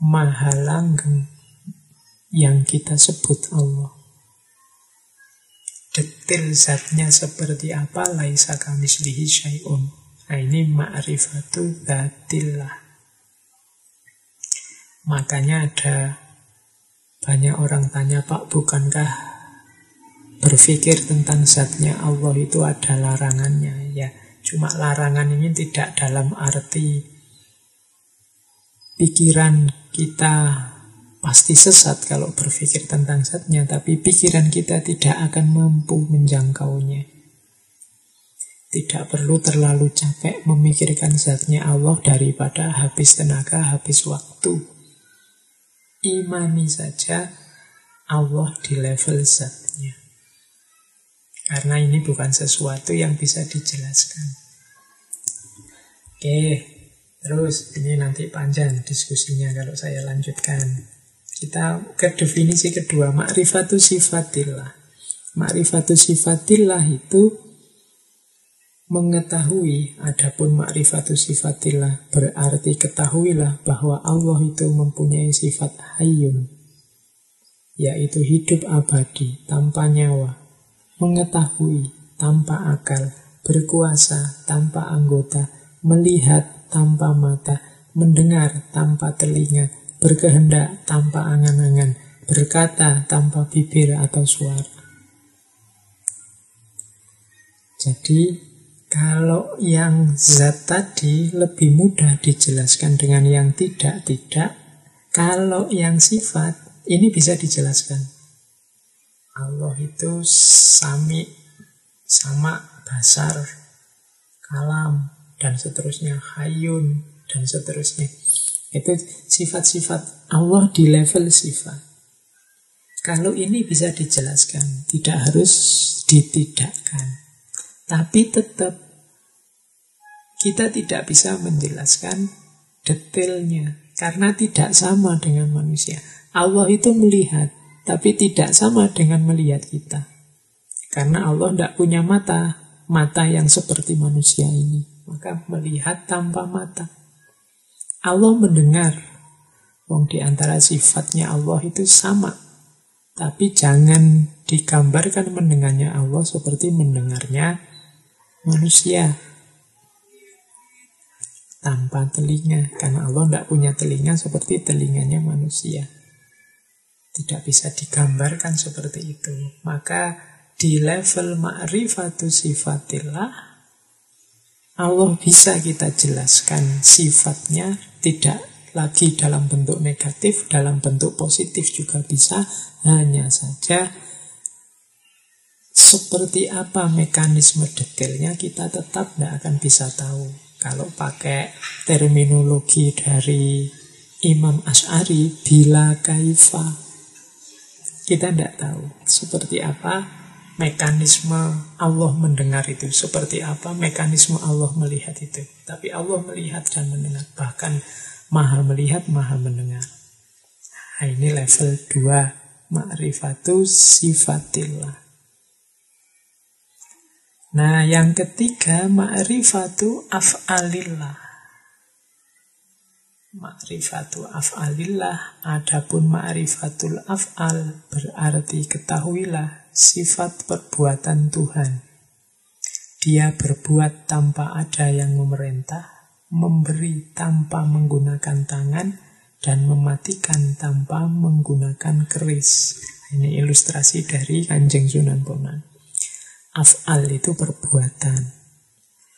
maha langgeng yang kita sebut Allah. Detail zatnya seperti apa? Laisa kamislihi syai'un. Nah ini ma'rifatu dhatillah makanya ada banyak orang tanya Pak bukankah berpikir tentang zatnya Allah itu ada larangannya ya cuma larangan ini tidak dalam arti pikiran kita pasti sesat kalau berpikir tentang zatnya, tapi pikiran kita tidak akan mampu menjangkaunya. Tidak perlu terlalu capek memikirkan zatnya Allah daripada habis tenaga, habis waktu. Imani saja Allah di level zatnya. Karena ini bukan sesuatu yang bisa dijelaskan. Oke, terus ini nanti panjang diskusinya kalau saya lanjutkan. Kita ke definisi kedua, makrifatu sifatillah. Makrifatu sifatillah itu Mengetahui adapun ma'rifatus sifatillah berarti ketahuilah bahwa Allah itu mempunyai sifat hayyun yaitu hidup abadi tanpa nyawa, mengetahui tanpa akal, berkuasa tanpa anggota, melihat tanpa mata, mendengar tanpa telinga, berkehendak tanpa angan-angan, berkata tanpa bibir atau suara. Jadi kalau yang zat tadi lebih mudah dijelaskan dengan yang tidak-tidak. Kalau yang sifat, ini bisa dijelaskan. Allah itu sami, sama, basar, kalam, dan seterusnya, hayun, dan seterusnya. Itu sifat-sifat Allah di level sifat. Kalau ini bisa dijelaskan, tidak harus ditidakkan. Tapi tetap kita tidak bisa menjelaskan detailnya karena tidak sama dengan manusia. Allah itu melihat, tapi tidak sama dengan melihat kita. Karena Allah tidak punya mata, mata yang seperti manusia ini. Maka melihat tanpa mata. Allah mendengar. Wong di antara sifatnya Allah itu sama. Tapi jangan digambarkan mendengarnya Allah seperti mendengarnya manusia. Tanpa telinga. Karena Allah tidak punya telinga seperti telinganya manusia. Tidak bisa digambarkan seperti itu. Maka di level ma'rifatu sifatillah Allah bisa kita jelaskan sifatnya tidak lagi dalam bentuk negatif, dalam bentuk positif juga bisa. Hanya saja seperti apa mekanisme detailnya kita tetap tidak akan bisa tahu. Kalau pakai terminologi dari Imam Ash'ari, bila kaifa. Kita tidak tahu seperti apa mekanisme Allah mendengar itu. Seperti apa mekanisme Allah melihat itu. Tapi Allah melihat dan mendengar. Bahkan maha melihat, maha mendengar. Nah, ini level 2. Ma'rifatu sifatillah. Nah, yang ketiga ma'rifatu af'alillah. Ma'rifatu af'alillah adapun ma'rifatul af'al berarti ketahuilah sifat perbuatan Tuhan. Dia berbuat tanpa ada yang memerintah, memberi tanpa menggunakan tangan, dan mematikan tanpa menggunakan keris. Ini ilustrasi dari Kanjeng Sunan Bonang. Af'al itu perbuatan.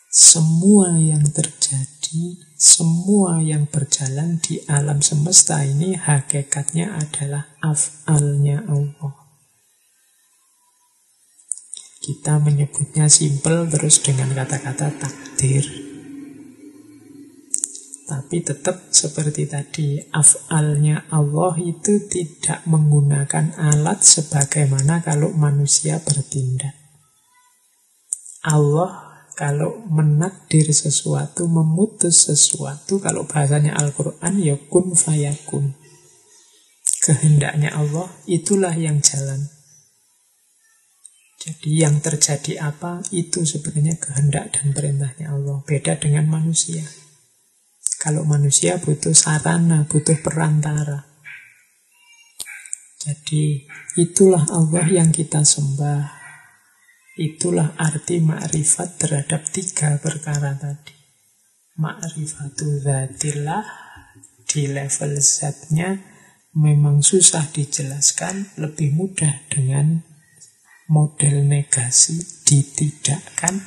Semua yang terjadi, semua yang berjalan di alam semesta ini hakikatnya adalah af'alnya Allah. Kita menyebutnya simple terus dengan kata-kata takdir. Tapi tetap seperti tadi, af'alnya Allah itu tidak menggunakan alat sebagaimana kalau manusia bertindak. Allah kalau menakdir sesuatu, memutus sesuatu, kalau bahasanya Al-Quran ya kun fayakun. Kehendaknya Allah itulah yang jalan. Jadi yang terjadi apa itu sebenarnya kehendak dan perintahnya Allah. Beda dengan manusia. Kalau manusia butuh sarana, butuh perantara. Jadi itulah Allah yang kita sembah. Itulah arti ma'rifat terhadap tiga perkara tadi. Ma'rifatu zatillah di level zatnya memang susah dijelaskan, lebih mudah dengan model negasi ditidakkan.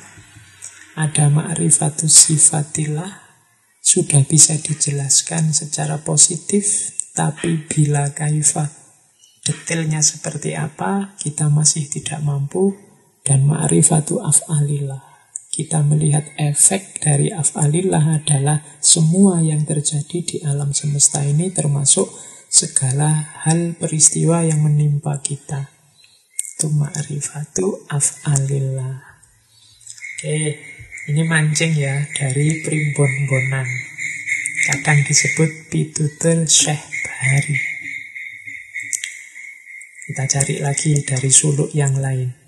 Ada ma'rifatu sifatillah sudah bisa dijelaskan secara positif, tapi bila kaifah detailnya seperti apa, kita masih tidak mampu dan ma'rifatu af'alillah. Kita melihat efek dari af'alillah adalah semua yang terjadi di alam semesta ini termasuk segala hal peristiwa yang menimpa kita. Itu ma'rifatu af'alillah. Oke, ini mancing ya dari primbon bonang. Kadang disebut pitutul syekh bahari. Kita cari lagi dari suluk yang lain.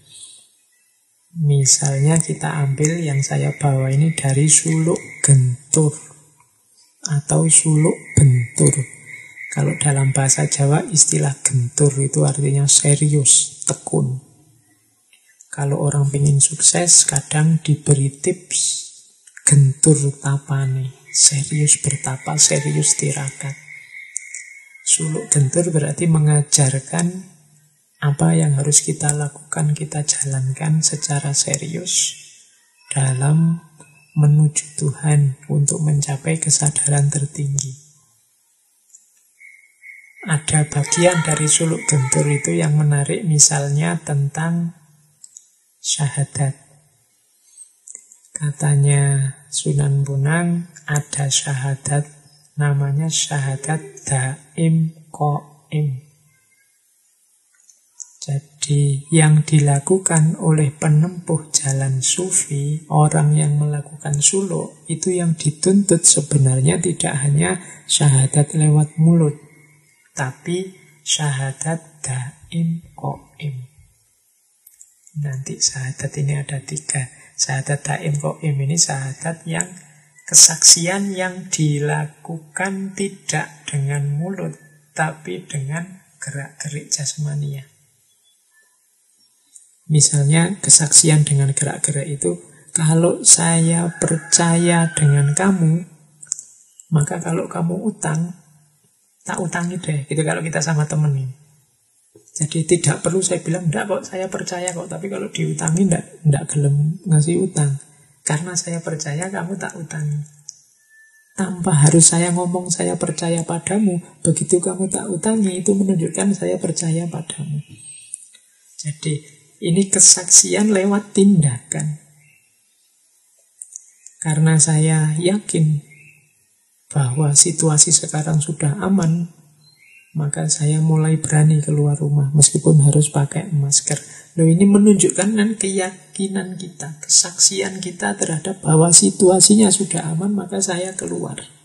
Misalnya kita ambil yang saya bawa ini dari suluk gentur atau suluk bentur. Kalau dalam bahasa Jawa istilah gentur itu artinya serius, tekun. Kalau orang ingin sukses kadang diberi tips gentur tapane, serius bertapa, serius tirakat. Suluk gentur berarti mengajarkan apa yang harus kita lakukan, kita jalankan secara serius dalam menuju Tuhan untuk mencapai kesadaran tertinggi. Ada bagian dari suluk gentur itu yang menarik misalnya tentang syahadat. Katanya Sunan Bonang ada syahadat namanya syahadat daim koim. Jadi yang dilakukan oleh penempuh jalan sufi, orang yang melakukan suluk, itu yang dituntut sebenarnya tidak hanya syahadat lewat mulut, tapi syahadat daim koim. Nanti syahadat ini ada tiga. Syahadat daim koim ini syahadat yang kesaksian yang dilakukan tidak dengan mulut, tapi dengan gerak-gerik jasmania. Misalnya kesaksian dengan gerak-gerak itu, kalau saya percaya dengan kamu, maka kalau kamu utang, tak utangi deh. Gitu kalau kita sama temen ini. Jadi tidak perlu saya bilang, enggak kok saya percaya kok. Tapi kalau diutangi, enggak, enggak gelem ngasih utang. Karena saya percaya kamu tak utangi. Tanpa harus saya ngomong saya percaya padamu. Begitu kamu tak utangi, itu menunjukkan saya percaya padamu. Jadi ini kesaksian lewat tindakan. Karena saya yakin bahwa situasi sekarang sudah aman, maka saya mulai berani keluar rumah meskipun harus pakai masker. Loh ini menunjukkan kan keyakinan kita, kesaksian kita terhadap bahwa situasinya sudah aman, maka saya keluar.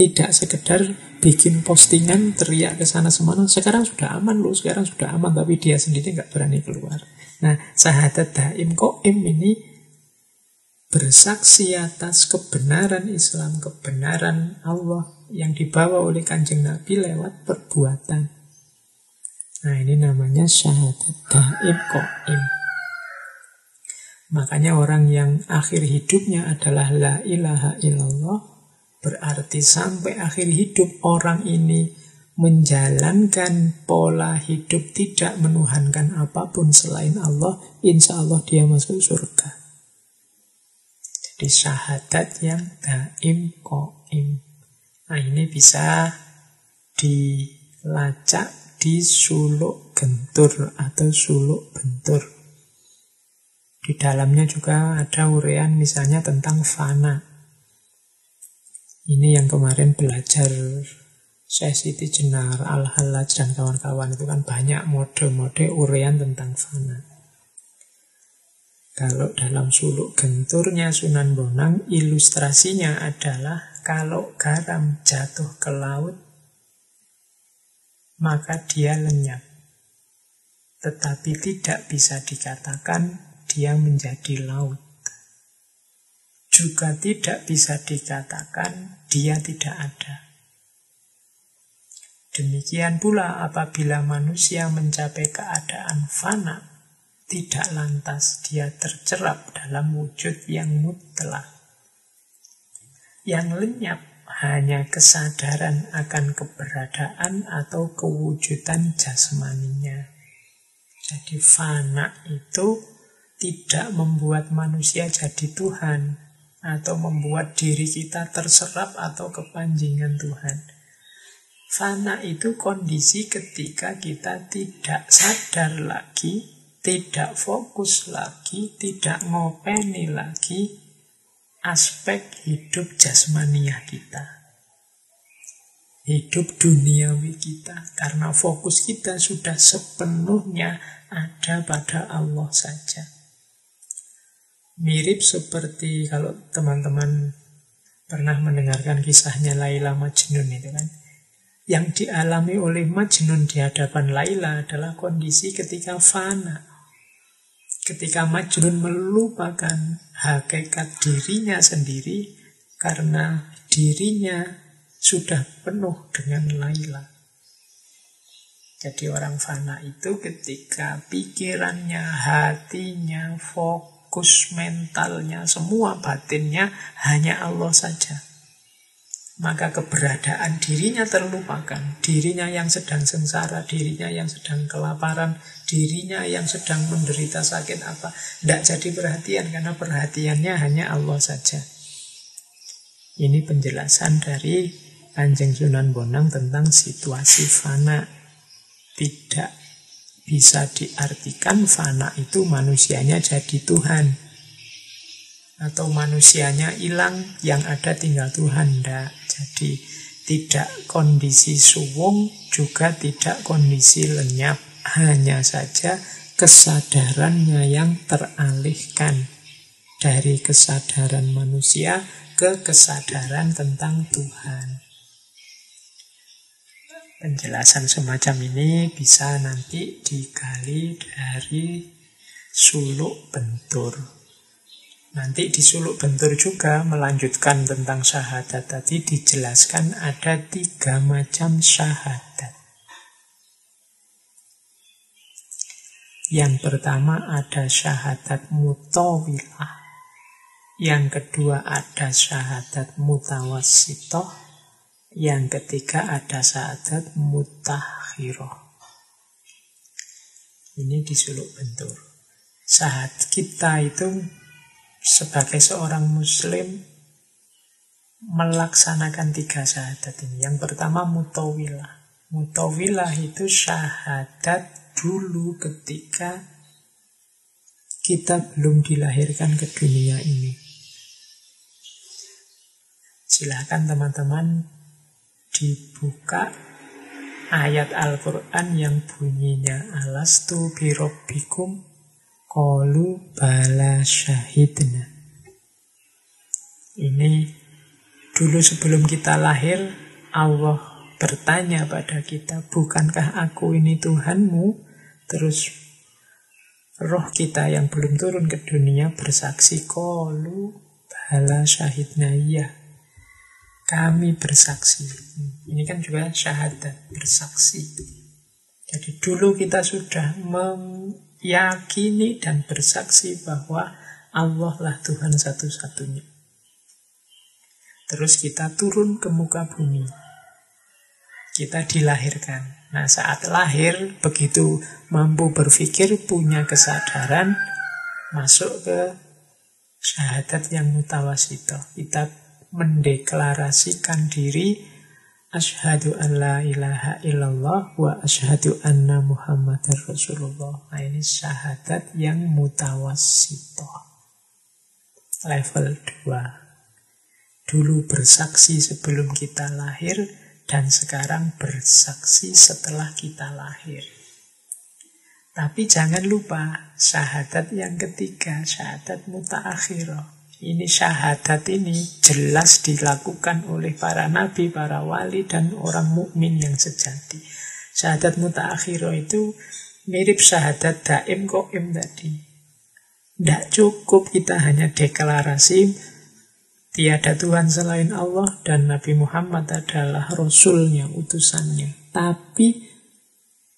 Tidak sekedar bikin postingan teriak ke sana semana. Sekarang sudah aman loh, sekarang sudah aman. Tapi dia sendiri nggak berani keluar. Nah, sahadat daim koim ini bersaksi atas kebenaran Islam, kebenaran Allah yang dibawa oleh kanjeng Nabi lewat perbuatan. Nah ini namanya syahadat daim koim. Makanya orang yang akhir hidupnya adalah la ilaha illallah Berarti sampai akhir hidup orang ini menjalankan pola hidup tidak menuhankan apa pun selain Allah, insya Allah dia masuk surga. Jadi syahadat yang daim koim. Nah ini bisa dilacak di suluk gentur atau suluk bentur. Di dalamnya juga ada urean misalnya tentang fana. Ini yang kemarin belajar saya Siti Jenar, Al-Halaj, dan kawan-kawan itu kan banyak mode-mode urean tentang fana. Kalau dalam suluk genturnya Sunan Bonang, ilustrasinya adalah kalau garam jatuh ke laut, maka dia lenyap. Tetapi tidak bisa dikatakan dia menjadi laut juga tidak bisa dikatakan dia tidak ada. Demikian pula apabila manusia mencapai keadaan fana, tidak lantas dia tercerap dalam wujud yang mutlak. Yang lenyap hanya kesadaran akan keberadaan atau kewujudan jasmaninya. Jadi fana itu tidak membuat manusia jadi Tuhan, atau membuat diri kita terserap atau kepanjingan Tuhan. Fana itu kondisi ketika kita tidak sadar lagi, tidak fokus lagi, tidak ngopeni lagi aspek hidup jasmania kita. Hidup duniawi kita. Karena fokus kita sudah sepenuhnya ada pada Allah saja. Mirip seperti kalau teman-teman pernah mendengarkan kisahnya Laila Majnun itu kan. Yang dialami oleh Majnun di hadapan Laila adalah kondisi ketika fana. Ketika Majnun melupakan hakikat dirinya sendiri karena dirinya sudah penuh dengan Laila. Jadi orang fana itu ketika pikirannya, hatinya, fokus mentalnya, semua batinnya hanya Allah saja maka keberadaan dirinya terlupakan. Dirinya yang sedang sengsara, dirinya yang sedang kelaparan, dirinya yang sedang menderita sakit apa. Tidak jadi perhatian karena perhatiannya hanya Allah saja. Ini penjelasan dari Kanjeng Sunan Bonang tentang situasi fana. Tidak bisa diartikan fana itu manusianya jadi Tuhan atau manusianya hilang yang ada tinggal Tuhan ndak jadi tidak kondisi suwung juga tidak kondisi lenyap. Hanya saja kesadarannya yang teralihkan dari kesadaran manusia ke kesadaran tentang Tuhan. Penjelasan semacam ini bisa nanti digali dari suluk bentur. Nanti di suluk bentur juga melanjutkan tentang syahadat tadi dijelaskan ada tiga macam syahadat. Yang pertama ada syahadat mutawilah. Yang kedua ada syahadat mutawasitoh. Yang ketiga ada syahadat mutahhiroh. Ini di suluk bentur. Syahadat kita itu sebagai seorang muslim melaksanakan tiga syahadat ini. Yang pertama mutawilah. Mutawilah itu syahadat dulu ketika kita belum dilahirkan ke dunia ini. Silahkan teman-teman dibuka ayat Al-Quran yang bunyinya Alastu birobbikum Qalu bala syahidna. Ini dulu sebelum kita lahir, Allah bertanya pada kita, bukankah aku ini Tuhanmu? Terus roh kita yang belum turun ke dunia bersaksi, Qalu bala syahidna, iya. Kami bersaksi. Ini kan juga syahadat, bersaksi. Jadi dulu kita sudah mem yakini dan bersaksi bahwa Allah lah Tuhan satu-satunya. Terus kita turun ke muka bumi. Kita dilahirkan. Nah saat lahir begitu mampu berpikir, punya kesadaran, masuk ke syahadat yang mutawasito. Kita mendeklarasikan diri Ashadu an la ilaha illallah wa ashadu anna Muhammad Rasulullah. Nah ini syahadat yang mutawasito. Level 2. Dulu bersaksi sebelum kita lahir dan sekarang bersaksi setelah kita lahir. Tapi jangan lupa syahadat yang ketiga, syahadat mutaakhirah. Ini syahadat ini jelas dilakukan oleh para nabi, para wali, dan orang mukmin yang sejati. Syahadat mutaakhiro itu mirip syahadat daim koim tadi. Tidak cukup kita hanya deklarasi tiada Tuhan selain Allah dan Nabi Muhammad adalah Rasulnya, utusannya. Tapi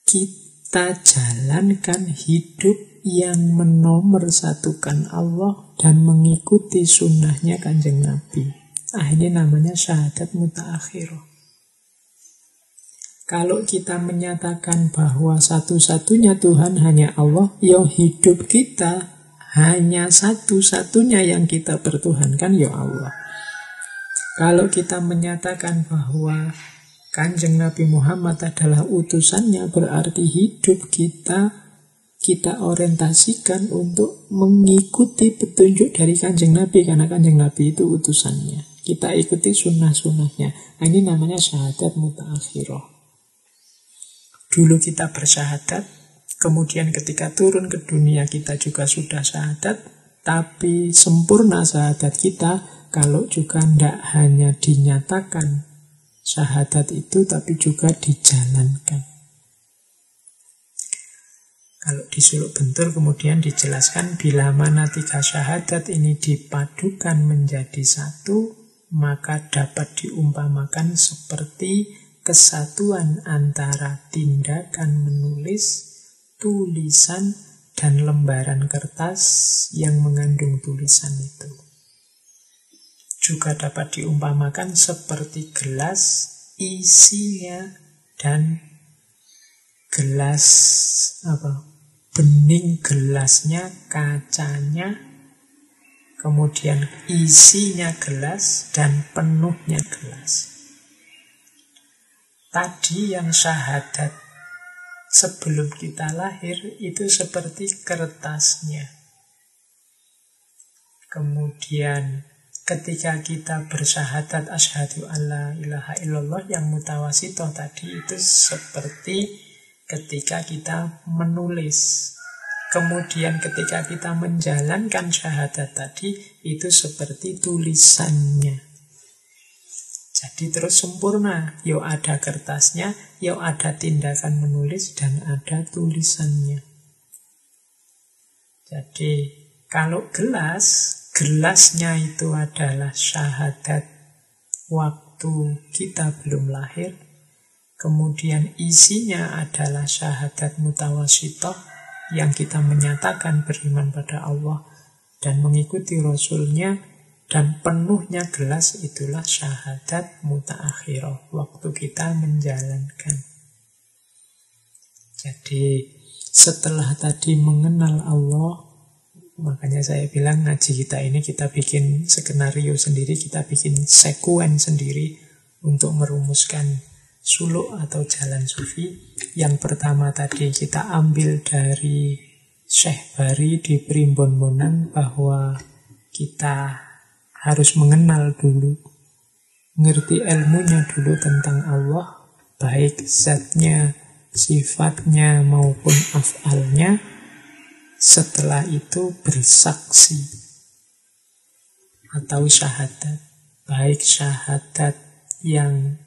kita jalankan hidup yang menomorsatukan Allah dan mengikuti sunnahnya kanjeng Nabi. Ini namanya syahadat mutaakhirah. Kalau kita menyatakan bahwa satu-satunya Tuhan hanya Allah, ya hidup kita hanya satu-satunya yang kita pertuhankan ya Allah. Kalau kita menyatakan bahwa Kanjeng Nabi Muhammad adalah utusannya berarti hidup kita kita orientasikan untuk mengikuti petunjuk dari kanjeng Nabi karena kanjeng Nabi itu utusannya. Kita ikuti sunnah-sunnahnya. Nah, ini namanya syahadat mutaakhirah. Dulu kita bersyahadat, kemudian ketika turun ke dunia kita juga sudah syahadat, tapi sempurna syahadat kita kalau juga tidak hanya dinyatakan syahadat itu tapi juga dijalankan. Kalau di suluk bentur kemudian dijelaskan bila mana tiga syahadat ini dipadukan menjadi satu, maka dapat diumpamakan seperti kesatuan antara tindakan menulis, tulisan, dan lembaran kertas yang mengandung tulisan itu. Juga dapat diumpamakan seperti gelas, isinya, dan gelas apa bening gelasnya, kacanya, kemudian isinya gelas dan penuhnya gelas. Tadi yang syahadat sebelum kita lahir itu seperti kertasnya. Kemudian ketika kita bersyahadat asyhadu alla ilaha illallah yang mutawasitoh tadi itu seperti ketika kita menulis. Kemudian ketika kita menjalankan syahadat tadi, itu seperti tulisannya. Jadi terus sempurna. Yo ada kertasnya, yo ada tindakan menulis, dan ada tulisannya. Jadi kalau gelas, gelasnya itu adalah syahadat waktu kita belum lahir, Kemudian isinya adalah syahadat mutawasitoh yang kita menyatakan beriman pada Allah dan mengikuti Rasulnya dan penuhnya gelas itulah syahadat mutaakhirah waktu kita menjalankan. Jadi setelah tadi mengenal Allah Makanya saya bilang ngaji kita ini kita bikin skenario sendiri, kita bikin sekuen sendiri untuk merumuskan suluk atau jalan sufi. Yang pertama tadi kita ambil dari Syekh Bari di Primbon Monan bahwa kita harus mengenal dulu, ngerti ilmunya dulu tentang Allah, baik zatnya, sifatnya maupun afalnya. Setelah itu bersaksi atau syahadat, baik syahadat yang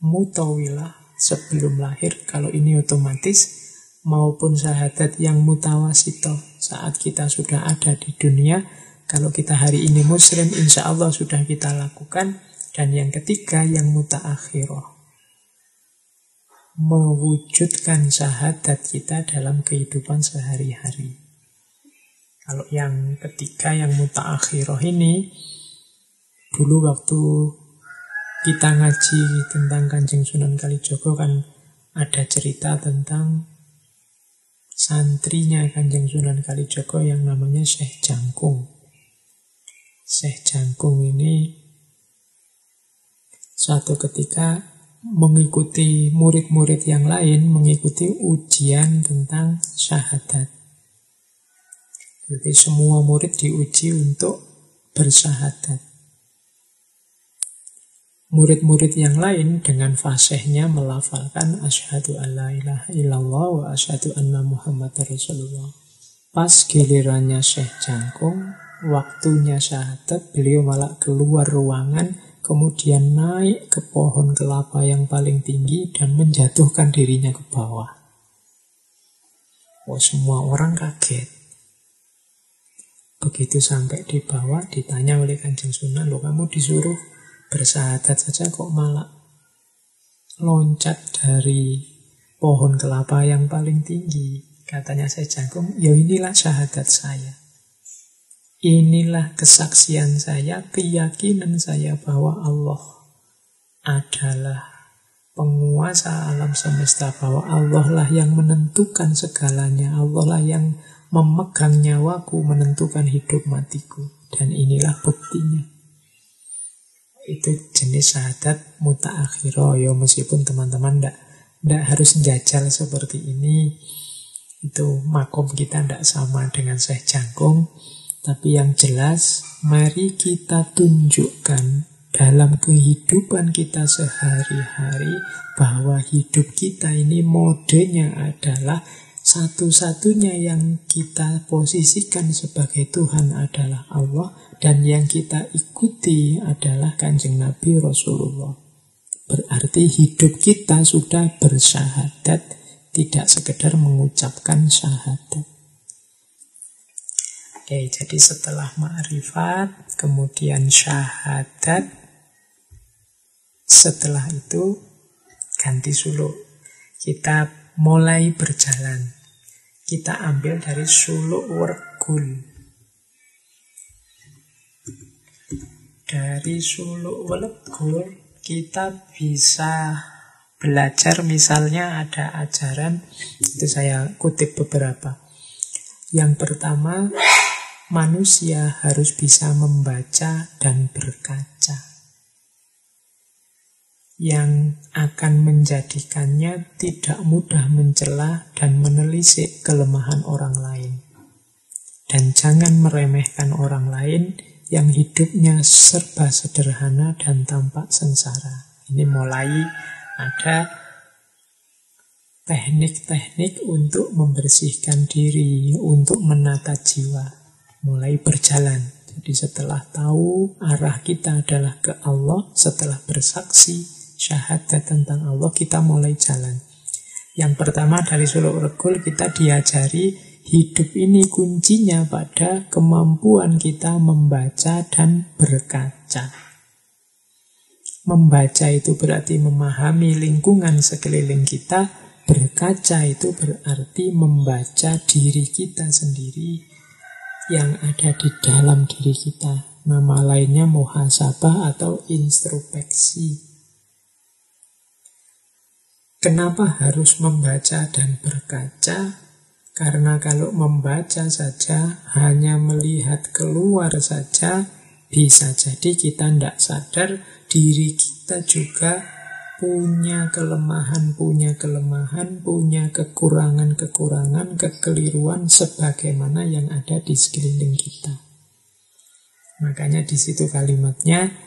mutawilah sebelum lahir kalau ini otomatis maupun syahadat yang mutawasito saat kita sudah ada di dunia kalau kita hari ini muslim insya Allah sudah kita lakukan. Dan yang ketiga yang mutaakhirah mewujudkan syahadat kita dalam kehidupan sehari-hari. Kalau yang ketiga yang mutaakhirah ini dulu waktu kita ngaji tentang Kanjeng Sunan Kalijogo kan ada cerita tentang santrinya Kanjeng Sunan Kalijogo yang namanya Syekh Jangkung. Syekh Jangkung ini suatu ketika mengikuti murid-murid yang lain mengikuti ujian tentang syahadat. Jadi semua murid diuji untuk bersyahadat. Murid-murid yang lain dengan fasihnya melafalkan asyhadu alla ilaha illallah wa asyhadu anna muhammad rasulullah. Pas gilirannya Syekh Jangkung, waktunya syahadat, beliau malah keluar ruangan, kemudian naik ke pohon kelapa yang paling tinggi dan menjatuhkan dirinya ke bawah. Oh, semua orang kaget. Begitu sampai di bawah, ditanya oleh Kanjeng Sunan, lo kamu disuruh bersahadat saja kok malah loncat dari pohon kelapa yang paling tinggi. Katanya saya jangkung, ya inilah syahadat saya. Inilah kesaksian saya, keyakinan saya bahwa Allah adalah penguasa alam semesta, bahwa Allah lah yang menentukan segalanya, Allah lah yang memegang nyawaku, menentukan hidup matiku. Dan inilah buktinya itu jenis syahadat mutaakhiro ya meskipun teman-teman ndak ndak harus jajal seperti ini itu makom kita ndak sama dengan Syekh Jangkung. Tapi yang jelas mari kita tunjukkan dalam kehidupan kita sehari-hari bahwa hidup kita ini modenya adalah satu-satunya yang kita posisikan sebagai Tuhan adalah Allah dan yang kita ikuti adalah kanjeng Nabi Rasulullah. Berarti hidup kita sudah bersyahadat tidak sekedar mengucapkan syahadat. Oke, jadi setelah ma'rifat, kemudian syahadat, setelah itu ganti suluk. Kita mulai berjalan. Kita ambil dari suluk wergul. Dari suluk wergul kita bisa belajar misalnya ada ajaran itu saya kutip beberapa. Yang pertama, manusia harus bisa membaca dan berkaca. Yang akan menjadikannya tidak mudah mencela dan menelisik kelemahan orang lain. Dan jangan meremehkan orang lain yang hidupnya serba sederhana dan tampak sengsara. Ini mulai ada teknik-teknik untuk membersihkan diri, untuk menata jiwa, mulai berjalan. Jadi setelah tahu arah kita adalah ke Allah, setelah bersaksi syahadat tentang Allah, kita mulai jalan. Yang pertama dari suluk regul kita diajari hidup ini kuncinya pada kemampuan kita membaca dan berkaca. Membaca itu berarti memahami lingkungan sekeliling kita. Berkaca itu berarti membaca diri kita sendiri yang ada di dalam diri kita. Nama lainnya muhasabah atau introspeksi. Kenapa harus membaca dan berkaca? Karena kalau membaca saja, hanya melihat keluar saja, bisa jadi kita tidak sadar diri kita juga punya kelemahan, punya kelemahan, punya kekurangan-kekurangan, kekeliruan sebagaimana yang ada di sekeliling kita. Makanya di situ kalimatnya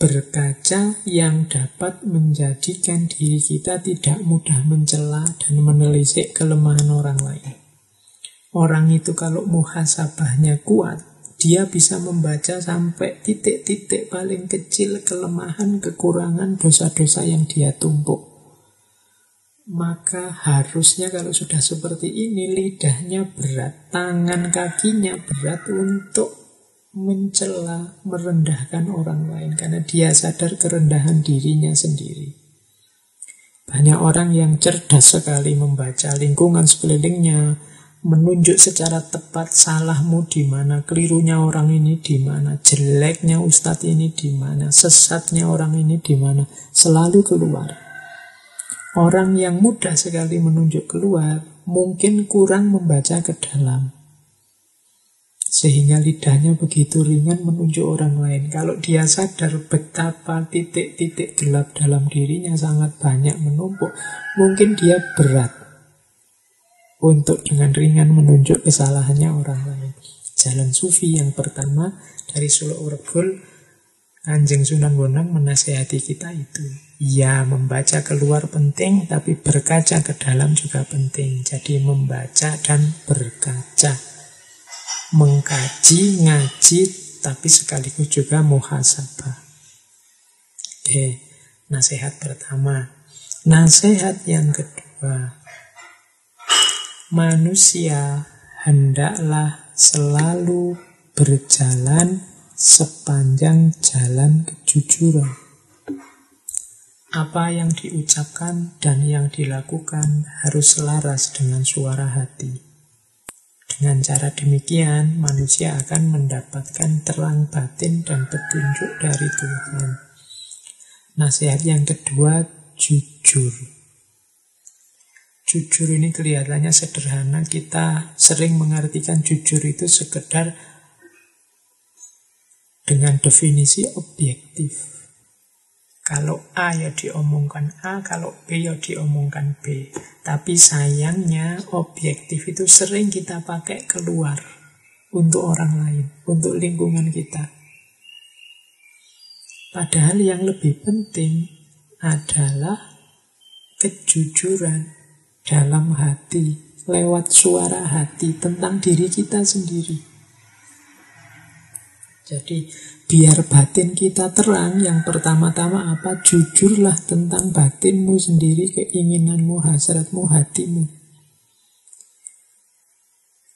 berkaca yang dapat menjadikan diri kita tidak mudah mencela dan menelisik kelemahan orang lain. Orang itu kalau muhasabahnya kuat, dia bisa membaca sampai titik-titik paling kecil kelemahan, kekurangan, dosa-dosa yang dia tumpuk. Maka harusnya kalau sudah seperti ini lidahnya berat, tangan kakinya berat untuk mencela, merendahkan orang lain karena dia sadar kerendahan dirinya sendiri. Banyak orang yang cerdas sekali membaca lingkungan sekelilingnya, menunjuk secara tepat salahmu di mana, kelirunya orang ini di mana, jeleknya ustadz ini di mana, sesatnya orang ini di mana, selalu keluar. Orang yang mudah sekali menunjuk keluar mungkin kurang membaca ke dalam. Sehingga lidahnya begitu ringan menunjuk orang lain. Kalau dia sadar betapa titik-titik gelap dalam dirinya sangat banyak menumpuk, mungkin dia berat untuk dengan ringan menunjuk kesalahannya orang lain. Jalan sufi yang pertama dari Solo Urbul, Kanjeng Sunan Bonang menasehati kita itu. Ya, membaca keluar penting, tapi berkaca ke dalam juga penting. Jadi membaca dan berkaca. Mengkaji, ngaji, tapi sekaligus juga muhasabah. Oke, nasihat pertama. Nasihat yang kedua, manusia hendaklah selalu berjalan sepanjang jalan kejujuran. Apa yang diucapkan dan yang dilakukan harus selaras dengan suara hati. Dengan cara demikian, manusia akan mendapatkan terang batin dan petunjuk dari Tuhan. Nasihat yang kedua, jujur. Jujur ini kelihatannya sederhana, kita sering mengartikan jujur itu sekedar dengan definisi objektif. Kalau A ya diomongkan A, kalau B ya diomongkan B. Tapi sayangnya objektif itu sering kita pakai keluar untuk orang lain, untuk lingkungan kita. Padahal yang lebih penting adalah kejujuran dalam hati, lewat suara hati tentang diri kita sendiri. Jadi biar batin kita terang, yang pertama-tama apa? Jujurlah tentang batinmu sendiri, keinginanmu, hasratmu, hatimu.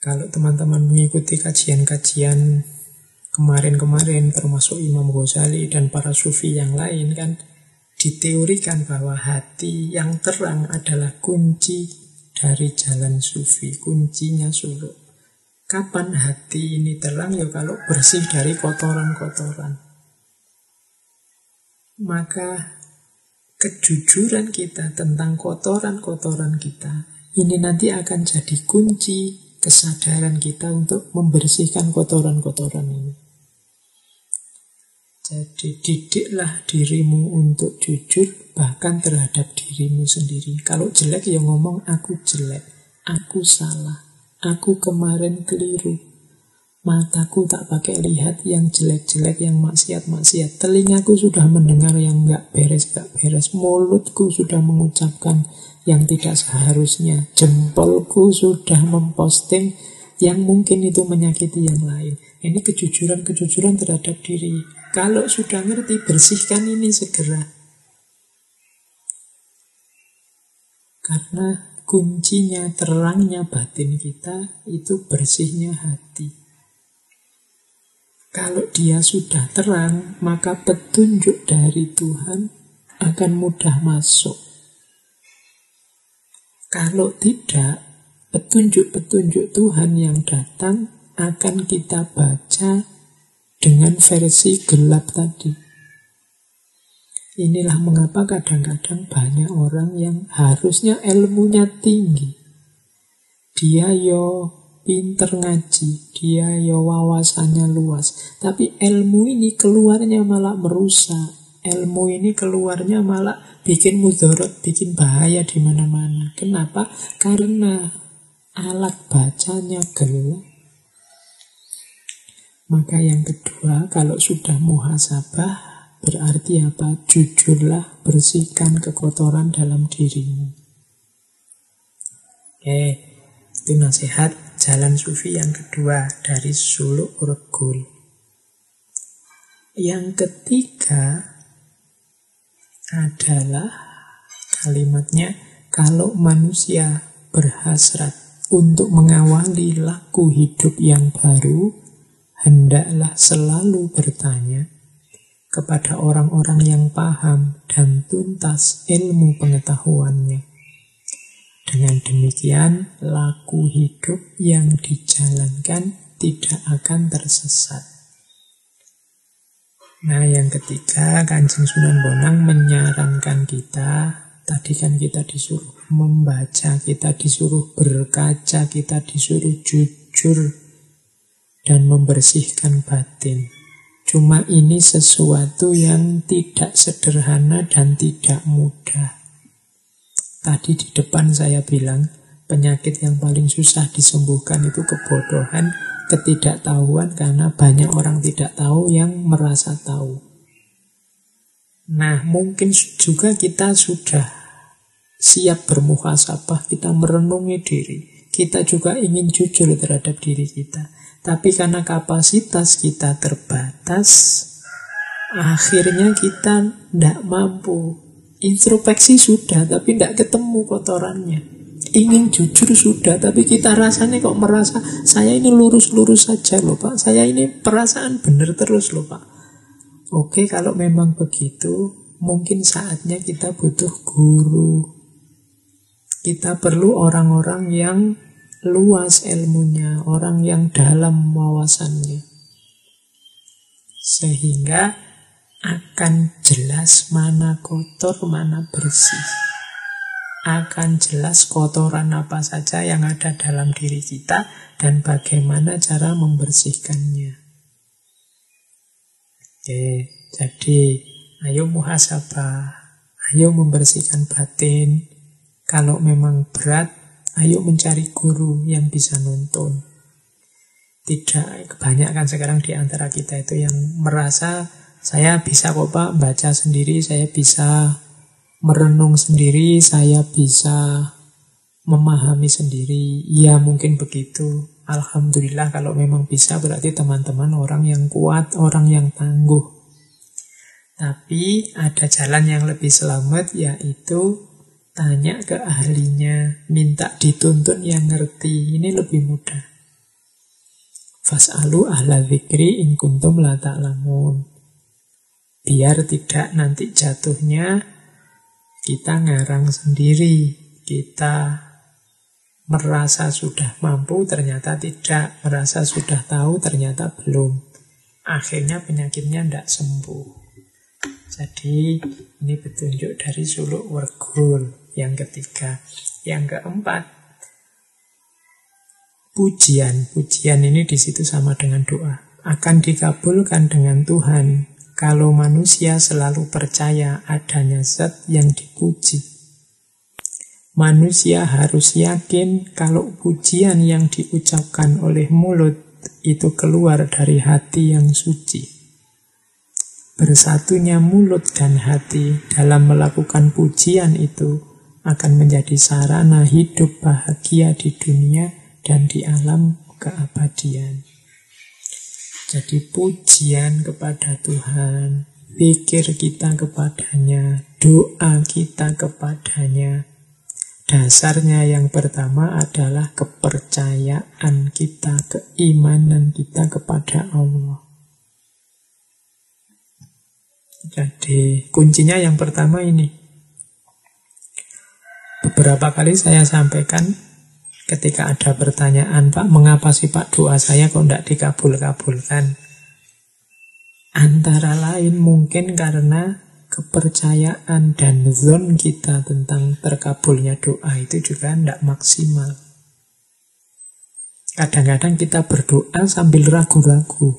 Kalau teman-teman mengikuti kajian-kajian kemarin-kemarin, termasuk Imam Ghazali dan para sufi yang lain kan, diteorikan bahwa hati yang terang adalah kunci dari jalan sufi, kuncinya suluk. Kapan hati ini terang? Ya kalau bersih dari kotoran-kotoran. Maka kejujuran kita tentang kotoran-kotoran kita ini nanti akan jadi kunci kesadaran kita untuk membersihkan kotoran-kotoran ini. Jadi didiklah dirimu untuk jujur bahkan terhadap dirimu sendiri. Kalau jelek ya ngomong aku jelek, aku salah, aku kemarin keliru. Mataku tak pakai lihat yang jelek-jelek, yang maksiat-maksiat. Telingaku sudah mendengar yang nggak beres, nggak beres. Mulutku sudah mengucapkan yang tidak seharusnya. Jempolku sudah memposting yang mungkin itu menyakiti yang lain. Ini kejujuran-kejujuran terhadap diri. Kalau sudah ngerti, bersihkan ini segera. Karena kuncinya, terangnya batin kita itu bersihnya hati. Kalau dia sudah terang, maka petunjuk dari Tuhan akan mudah masuk. Kalau tidak, petunjuk-petunjuk Tuhan yang datang akan kita baca dengan versi gelap tadi. Inilah mengapa kadang-kadang banyak orang yang harusnya ilmunya tinggi. Dia yo pinter ngaji, dia yo wawasannya luas. Tapi ilmu ini keluarnya malah merusak. Ilmu ini keluarnya malah bikin mudorot, bikin bahaya di mana-mana. Kenapa? Karena alat bacanya gelap maka yang kedua, kalau sudah muhasabah, berarti apa? Jujurlah, bersihkan kekotoran dalam dirimu. Oke, itu nasihat jalan sufi yang kedua dari suluk regul. Yang ketiga adalah kalimatnya kalau manusia berhasrat untuk mengawali laku hidup yang baru, hendaklah selalu bertanya kepada orang-orang yang paham dan tuntas ilmu pengetahuannya. Dengan demikian, laku hidup yang dijalankan tidak akan tersesat. Nah, yang ketiga, Kanjeng Sunan Bonang menyarankan kita, tadi kan kita disuruh membaca, kita disuruh berkaca, kita disuruh jujur dan membersihkan batin. Cuma ini sesuatu yang tidak sederhana dan tidak mudah. Tadi di depan saya bilang, penyakit yang paling susah disembuhkan itu kebodohan, ketidaktahuan karena banyak orang tidak tahu yang merasa tahu. Nah, mungkin juga kita sudah siap bermuhasabah, kita merenungi diri. Kita juga ingin jujur terhadap diri kita. Tapi karena kapasitas kita terbatas, akhirnya kita tidak mampu. Introspeksi sudah, tapi tidak ketemu kotorannya. Ingin jujur sudah, tapi kita rasanya kok merasa saya ini lurus-lurus saja loh pak. Saya ini perasaan benar terus loh pak. Oke, kalau memang begitu, mungkin saatnya kita butuh guru. Kita perlu orang-orang yang luas ilmunya, orang yang dalam wawasannya. Sehingga akan jelas mana kotor, mana bersih. Akan jelas kotoran apa saja yang ada dalam diri kita dan bagaimana cara membersihkannya. Oke, jadi ayo muhasabah, ayo membersihkan batin. Kalau memang berat, Ayo mencari guru yang bisa nonton. Tidak kebanyakan sekarang di antara kita itu yang merasa saya bisa kok Pak baca sendiri, saya bisa merenung sendiri, saya bisa memahami sendiri. Ya mungkin begitu. Alhamdulillah kalau memang bisa berarti teman-teman orang yang kuat, orang yang tangguh. Tapi ada jalan yang lebih selamat yaitu tanya ke ahlinya, minta dituntun yang ngerti. Ini lebih mudah. Fas'alu ahla zikri in kuntum la ta'lamun. Biar tidak nanti jatuhnya kita ngarang sendiri. Kita merasa sudah mampu, ternyata tidak. Merasa sudah tahu, ternyata belum. Akhirnya penyakitnya tidak sembuh. Jadi ini petunjuk dari suluk wergul yang ketiga. Yang keempat, pujian. Pujian ini di situ sama dengan doa. Akan dikabulkan dengan Tuhan kalau manusia selalu percaya adanya zat yang dipuji. Manusia harus yakin kalau pujian yang diucapkan oleh mulut itu keluar dari hati yang suci. Bersatunya mulut dan hati dalam melakukan pujian itu akan menjadi sarana hidup bahagia di dunia dan di alam keabadian. Jadi pujian kepada Tuhan, pikir kita kepadanya, doa kita kepadanya, Dasarnya yang pertama adalah kepercayaan kita, keimanan kita kepada Allah. Jadi kuncinya yang pertama ini. Beberapa kali saya sampaikan ketika ada pertanyaan, Pak, mengapa sih Pak doa saya kok tidak dikabul-kabulkan? Antara lain mungkin karena kepercayaan dan zon kita tentang terkabulnya doa itu juga tidak maksimal. Kadang-kadang kita berdoa sambil ragu-ragu.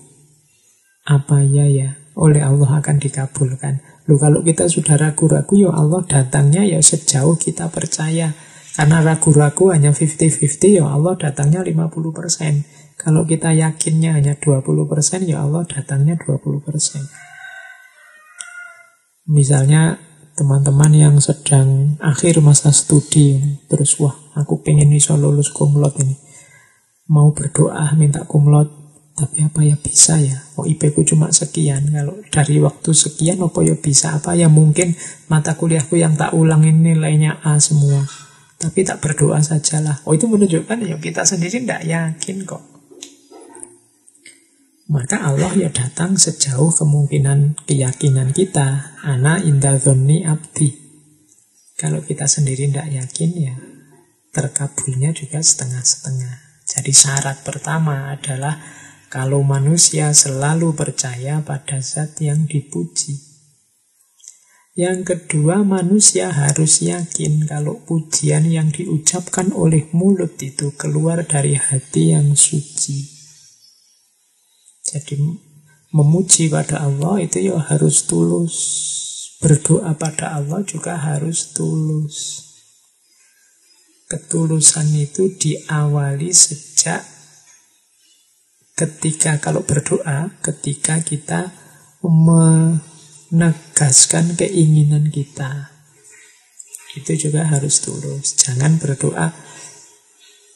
Apa ya ya oleh Allah akan dikabulkan. Loh kalau kita sudah ragu-ragu ya Allah datangnya ya sejauh kita percaya. Karena ragu-ragu hanya 50-50 ya Allah datangnya 50%. Kalau kita yakinnya hanya 20% ya Allah datangnya 20%. Misalnya teman-teman yang sedang akhir masa studi terus wah aku pengen iso lulus kumlot ini mau berdoa minta kumlot tapi apa ya bisa ya oh IP ku cuma sekian kalau dari waktu sekian apa ya bisa apa ya mungkin mata kuliahku yang tak ulang ini nilainya A semua tapi tak berdoa sajalah oh itu menunjukkan ya kita sendiri tidak yakin kok maka Allah ya datang sejauh kemungkinan keyakinan kita. Ana indah abdi. Kalau kita sendiri tidak yakin ya terkabulnya juga setengah-setengah. Jadi syarat pertama adalah kalau manusia selalu percaya pada zat yang dipuji. Yang kedua, manusia harus yakin kalau pujian yang diucapkan oleh mulut itu keluar dari hati yang suci. Jadi memuji pada Allah itu ya harus tulus. Berdoa pada Allah juga harus tulus. Ketulusan itu diawali sejak ketika kalau berdoa, ketika kita menegaskan keinginan kita. Itu juga harus tulus. Jangan berdoa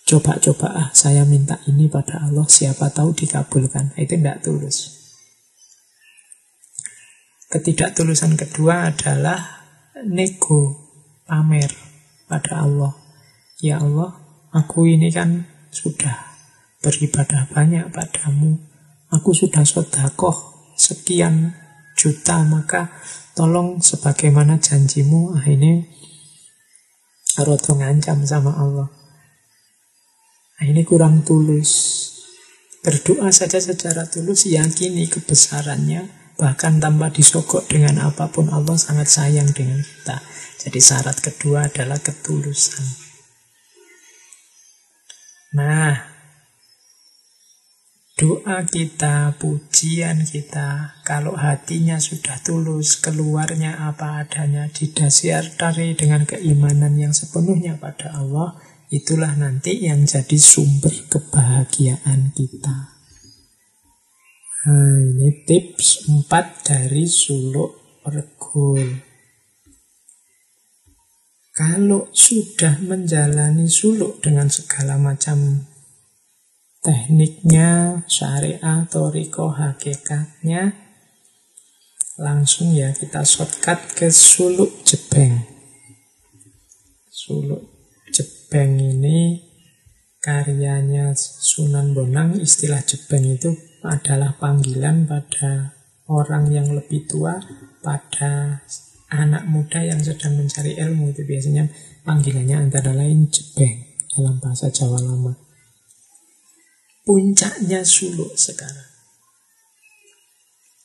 Coba-coba ah saya minta ini pada Allah siapa tahu dikabulkan. Itu tidak tulus. Ketidaktulusan kedua adalah nego, pamer pada Allah. Ya Allah, aku ini kan sudah beribadah banyak padamu. Aku sudah sodakoh sekian juta, maka tolong sebagaimana janjimu, ini roto ngancam sama Allah. Ini kurang tulus. Berdoa saja secara tulus, yakini kebesarannya, bahkan tanpa disogok dengan apa pun Allah sangat sayang dengan kita. Jadi syarat kedua adalah ketulusan. Nah, doa kita, pujian kita, kalau hatinya sudah tulus, keluarnya apa adanya, didasari dengan keimanan yang sepenuhnya pada Allah, Itulah nanti yang jadi sumber kebahagiaan kita. Nah, ini tips 4 dari suluk regul. Kalau sudah menjalani suluk dengan segala macam tekniknya, syariah, toriko, hakikatnya, langsung ya kita shortcut ke suluk jebeng. Suluk jebeng ini karyanya Sunan Bonang, istilah jebeng itu adalah panggilan pada orang yang lebih tua, pada anak muda yang sedang mencari ilmu itu biasanya panggilannya antara lain jebeng dalam bahasa Jawa lama. Puncaknya suluk sekarang.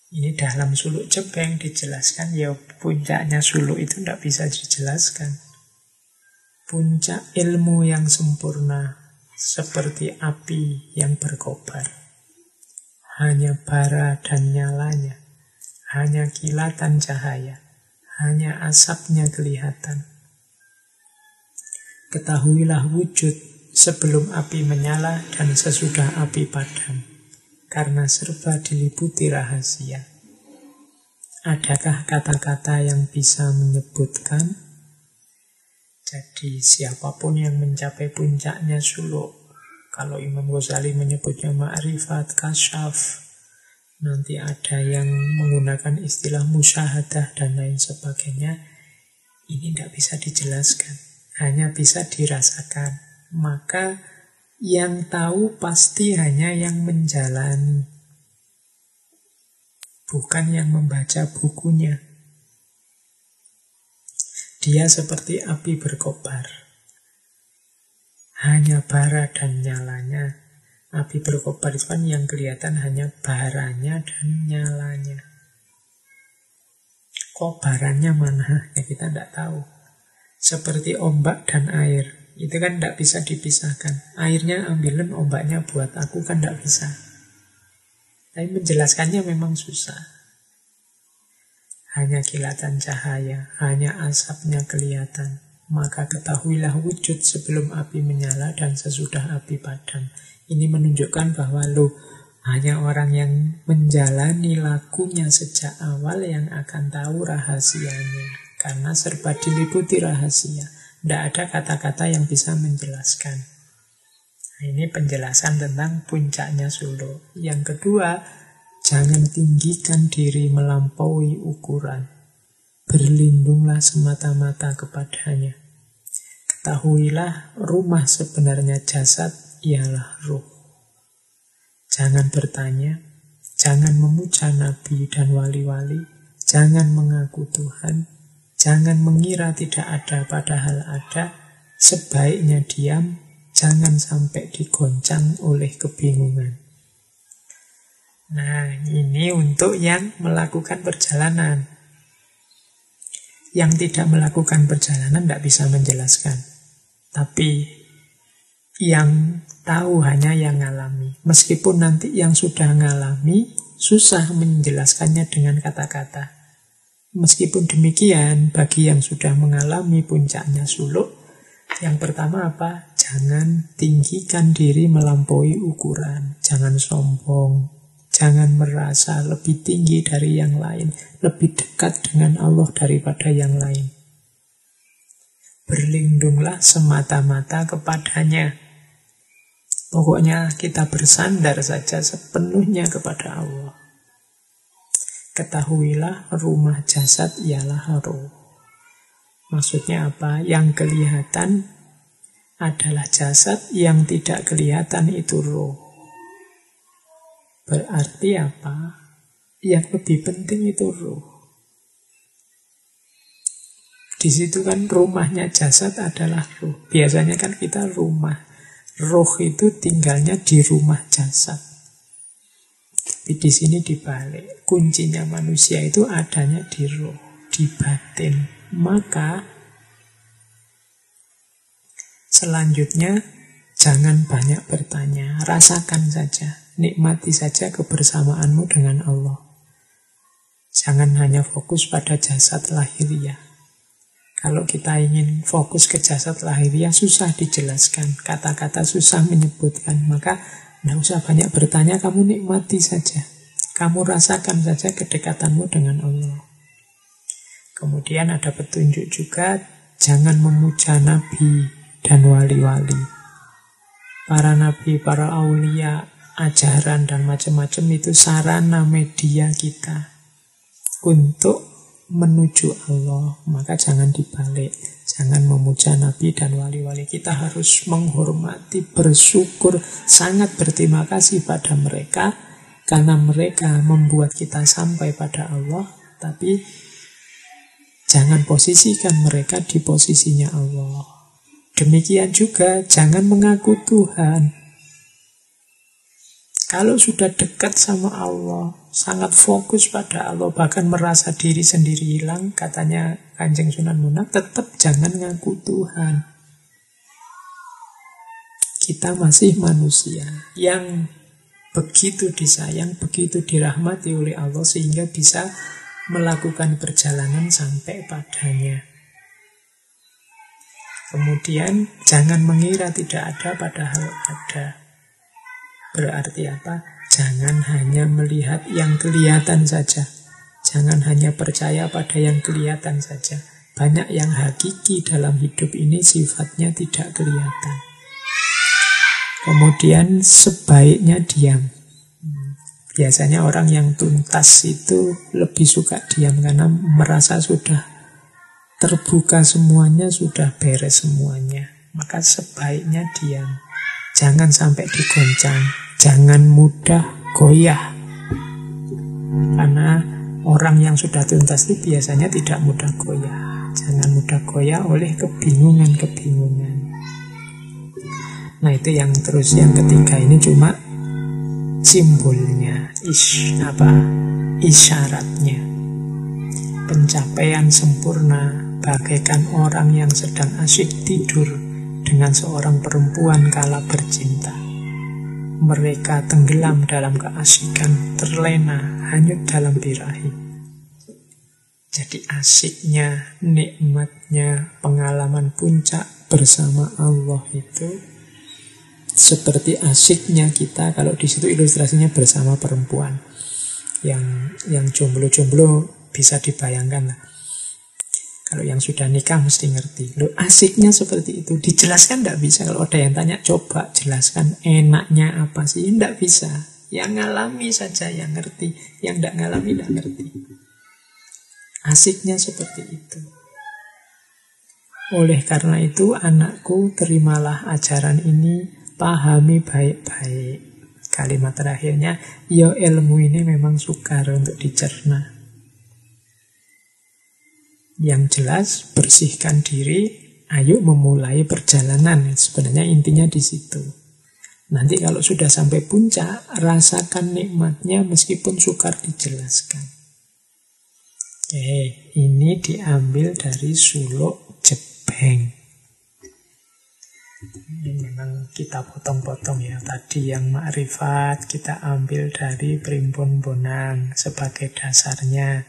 Ini dalam suluk jebeng dijelaskan ya puncaknya suluk itu tidak bisa dijelaskan. Puncak ilmu yang sempurna seperti api yang berkobar. Hanya bara dan nyalanya, hanya kilatan cahaya, hanya asapnya kelihatan. Ketahuilah wujud sebelum api menyala dan sesudah api padam, karena serba diliputi rahasia. Adakah kata-kata yang bisa menyebutkan jadi siapa pun yang mencapai puncaknya suluk, kalau Imam Ghazali menyebutnya ma'rifat, kasyaf, nanti ada yang menggunakan istilah musyahadah dan lain sebagainya, ini tidak bisa dijelaskan, hanya bisa dirasakan. Maka yang tahu pasti hanya yang menjalani, bukan yang membaca bukunya. Dia seperti api berkobar. Hanya bara dan nyalanya. Api berkobar itu kan yang kelihatan hanya baranya dan nyalanya. Kobarannya mana? Ya kita tidak tahu. Seperti ombak dan air. Itu kan tidak bisa dipisahkan. Airnya ambilin, ombaknya buat aku kan tidak bisa. Tapi menjelaskannya memang susah. Hanya kilatan cahaya, hanya asapnya kelihatan. Maka ketahuilah wujud sebelum api menyala dan sesudah api padam. Ini menunjukkan bahwa lo hanya orang yang menjalani lakunya sejak awal yang akan tahu rahasianya. Karena serba diliputi rahasia. Tidak ada kata-kata yang bisa menjelaskan. Nah, ini penjelasan tentang puncaknya Solo. Yang kedua, Jangan tinggikan diri melampaui ukuran. Berlindunglah semata-mata kepadanya. Ketahuilah rumah sebenarnya jasad ialah ruh. Jangan bertanya, jangan memuja nabi dan wali-wali, jangan mengaku Tuhan, jangan mengira tidak ada padahal ada, sebaiknya diam, jangan sampai digoncang oleh kebingungan. Nah, ini untuk yang melakukan perjalanan. Yang tidak melakukan perjalanan tidak bisa menjelaskan. Tapi yang tahu hanya yang ngalami. Meskipun nanti yang sudah ngalami susah menjelaskannya dengan kata-kata. Meskipun demikian, bagi yang sudah mengalami puncaknya suluk, yang pertama apa? Jangan tinggikan diri melampaui ukuran. Jangan sombong, Jangan merasa lebih tinggi dari yang lain, lebih dekat dengan Allah daripada yang lain. Berlindunglah semata-mata kepadanya. Pokoknya kita bersandar saja sepenuhnya kepada Allah. Ketahuilah rumah jasad ialah roh. Maksudnya apa? Yang kelihatan adalah jasad, yang tidak kelihatan itu roh. Berarti apa? Yang lebih penting itu ruh. Di situ kan rumahnya jasad adalah ruh. Biasanya kan kita rumah. Ruh itu tinggalnya di rumah jasad. Tapi di sini dibalik. Kuncinya manusia itu adanya di ruh, di batin. Maka selanjutnya jangan banyak bertanya, rasakan saja. Nikmati saja kebersamaanmu dengan Allah. Jangan hanya fokus pada jasad lahiriah. Kalau kita ingin fokus ke jasad lahiriah, susah dijelaskan. Kata-kata susah menyebutkan. Maka tidak usah banyak bertanya, kamu nikmati saja. Kamu rasakan saja kedekatanmu dengan Allah. Kemudian ada petunjuk juga, jangan memuja nabi dan wali-wali. para nabi, para aulia, ajaran dan macam-macam itu sarana media kita untuk menuju Allah. Maka jangan dibalik, jangan memuja nabi dan wali-wali. Kita harus menghormati, bersyukur, sangat berterima kasih pada mereka karena mereka membuat kita sampai pada Allah, tapi jangan posisikan mereka di posisinya Allah. Demikian juga jangan mengaku Tuhan. Kalau sudah dekat sama Allah, sangat fokus pada Allah, bahkan merasa diri sendiri hilang, katanya Kanjeng Sunan Munak, tetap jangan ngaku Tuhan. Kita masih manusia yang begitu disayang, begitu dirahmati oleh Allah sehingga bisa melakukan perjalanan sampai padanya. Kemudian jangan mengira tidak ada padahal ada. Berarti apa? Jangan hanya melihat yang kelihatan saja. Jangan hanya percaya pada yang kelihatan saja. Banyak yang hakiki dalam hidup ini sifatnya tidak kelihatan. Kemudian sebaiknya diam. Biasanya orang yang tuntas itu lebih suka diam karena merasa sudah terbuka semuanya, sudah beres semuanya. Maka sebaiknya diam. Jangan sampai digoncang. Jangan mudah goyah. Karena orang yang sudah tuntas itu biasanya tidak mudah goyah. Jangan mudah goyah oleh kebingungan-kebingungan. Nah itu yang terus yang ketiga ini cuma simbolnya, is apa isyaratnya. Pencapaian sempurna bagaikan orang yang sedang asyik tidur dengan seorang perempuan kala bercinta mereka tenggelam dalam keasikan, terlena, hanyut dalam birahi. Jadi asiknya, nikmatnya, pengalaman puncak bersama Allah itu seperti asiknya kita kalau di situ ilustrasinya bersama perempuan yang yang jomblo-jomblo bisa dibayangkan lah kalau yang sudah nikah mesti ngerti. Lo asiknya seperti itu. Dijelaskan tidak bisa. Kalau ada yang tanya, coba jelaskan enaknya apa sih? Tidak bisa. Yang ngalami saja yang ngerti. Yang tidak ngalami tidak ngerti. Asiknya seperti itu. Oleh karena itu, anakku terimalah ajaran ini, pahami baik-baik. Kalimat terakhirnya, ya ilmu ini memang sukar untuk dicerna. Yang jelas, bersihkan diri, ayo memulai perjalanan. Sebenarnya intinya di situ. Nanti kalau sudah sampai puncak, rasakan nikmatnya meskipun sukar dijelaskan. Oke, ini diambil dari suluk jebeng. Ini memang kita potong-potong ya. Tadi yang makrifat kita ambil dari Primbon Bonang sebagai dasarnya.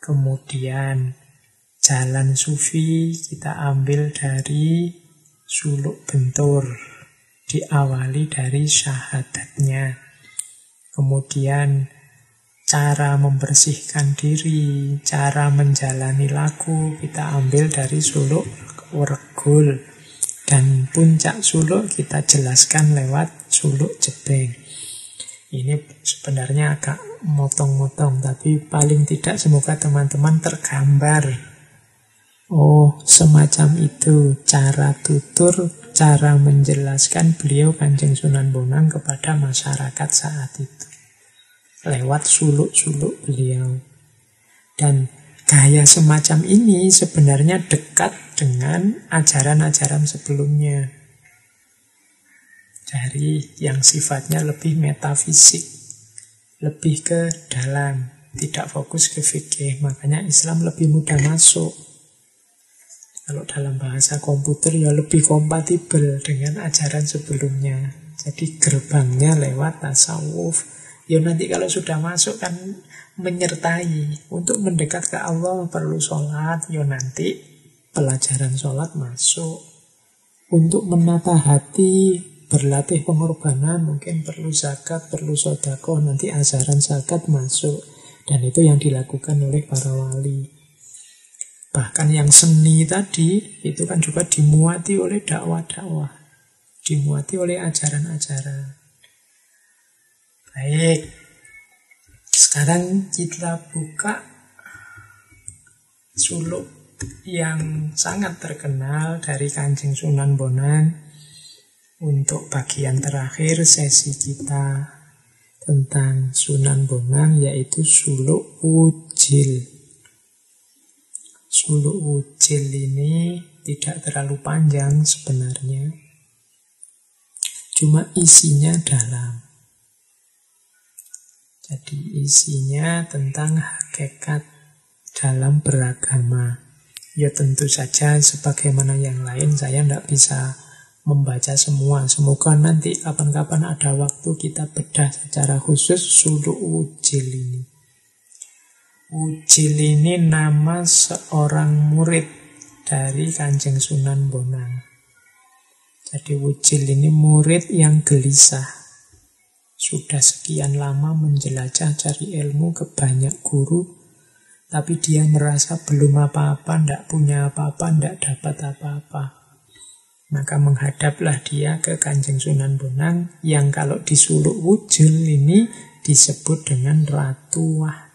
Kemudian Jalan sufi kita ambil dari suluk bentur, diawali dari syahadatnya. Kemudian cara membersihkan diri, cara menjalani laku kita ambil dari suluk regul. Dan puncak suluk kita jelaskan lewat suluk jebeng. Ini sebenarnya agak motong-motong, tapi paling tidak semoga teman-teman tergambar Oh, semacam itu cara tutur, cara menjelaskan beliau Kanjeng Sunan Bonang kepada masyarakat saat itu. Lewat suluk-suluk beliau. Dan gaya semacam ini sebenarnya dekat dengan ajaran-ajaran sebelumnya. Dari yang sifatnya lebih metafisik, lebih ke dalam, tidak fokus ke fikih. Makanya Islam lebih mudah masuk kalau dalam bahasa komputer ya lebih kompatibel dengan ajaran sebelumnya. Jadi gerbangnya lewat tasawuf. Ya nanti kalau sudah masuk kan menyertai. Untuk mendekat ke Allah perlu sholat. Ya nanti pelajaran sholat masuk. Untuk menata hati, berlatih pengorbanan, mungkin perlu zakat, perlu sodako, nanti ajaran zakat masuk. Dan itu yang dilakukan oleh para wali. Bahkan yang seni tadi itu kan juga dimuati oleh dakwah-dakwah. dimuati oleh ajaran-ajaran. Baik, sekarang kita buka suluk yang sangat terkenal dari Kanjeng Sunan Bonang untuk bagian terakhir sesi kita tentang Sunan Bonang yaitu suluk ujil. Suluk ujil ini tidak terlalu panjang sebenarnya. Cuma isinya dalam. Jadi isinya tentang hakikat dalam beragama. Ya tentu saja sebagaimana yang lain saya tidak bisa membaca semua. Semoga nanti kapan-kapan ada waktu kita bedah secara khusus suluk ujil ini. Ujil ini nama seorang murid dari Kanjeng Sunan Bonang. Jadi Ujil ini murid yang gelisah sudah sekian lama menjelajah cari ilmu ke banyak guru, tapi dia merasa belum apa-apa, tidak punya apa-apa, tidak dapat apa-apa. Maka menghadaplah dia ke Kanjeng Sunan Bonang yang kalau di Suluk Wujul ini disebut dengan Ratu Wahdat.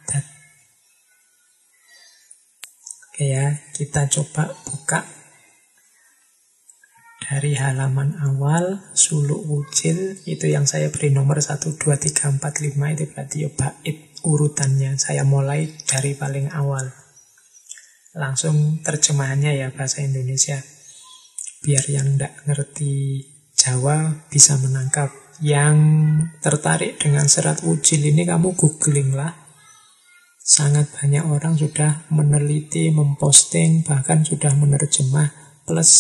Oke ya, kita coba buka. Dari halaman awal suluk wujil itu yang saya beri nomor 1, 2, 3, 4, 5 itu berarti ya bait urutannya. Saya mulai dari paling awal. Langsung terjemahannya ya bahasa Indonesia. Biar yang tidak ngerti Jawa bisa menangkap. Yang tertarik dengan serat wujil ini kamu googling lah sangat banyak orang sudah meneliti, memposting, bahkan sudah menerjemah plus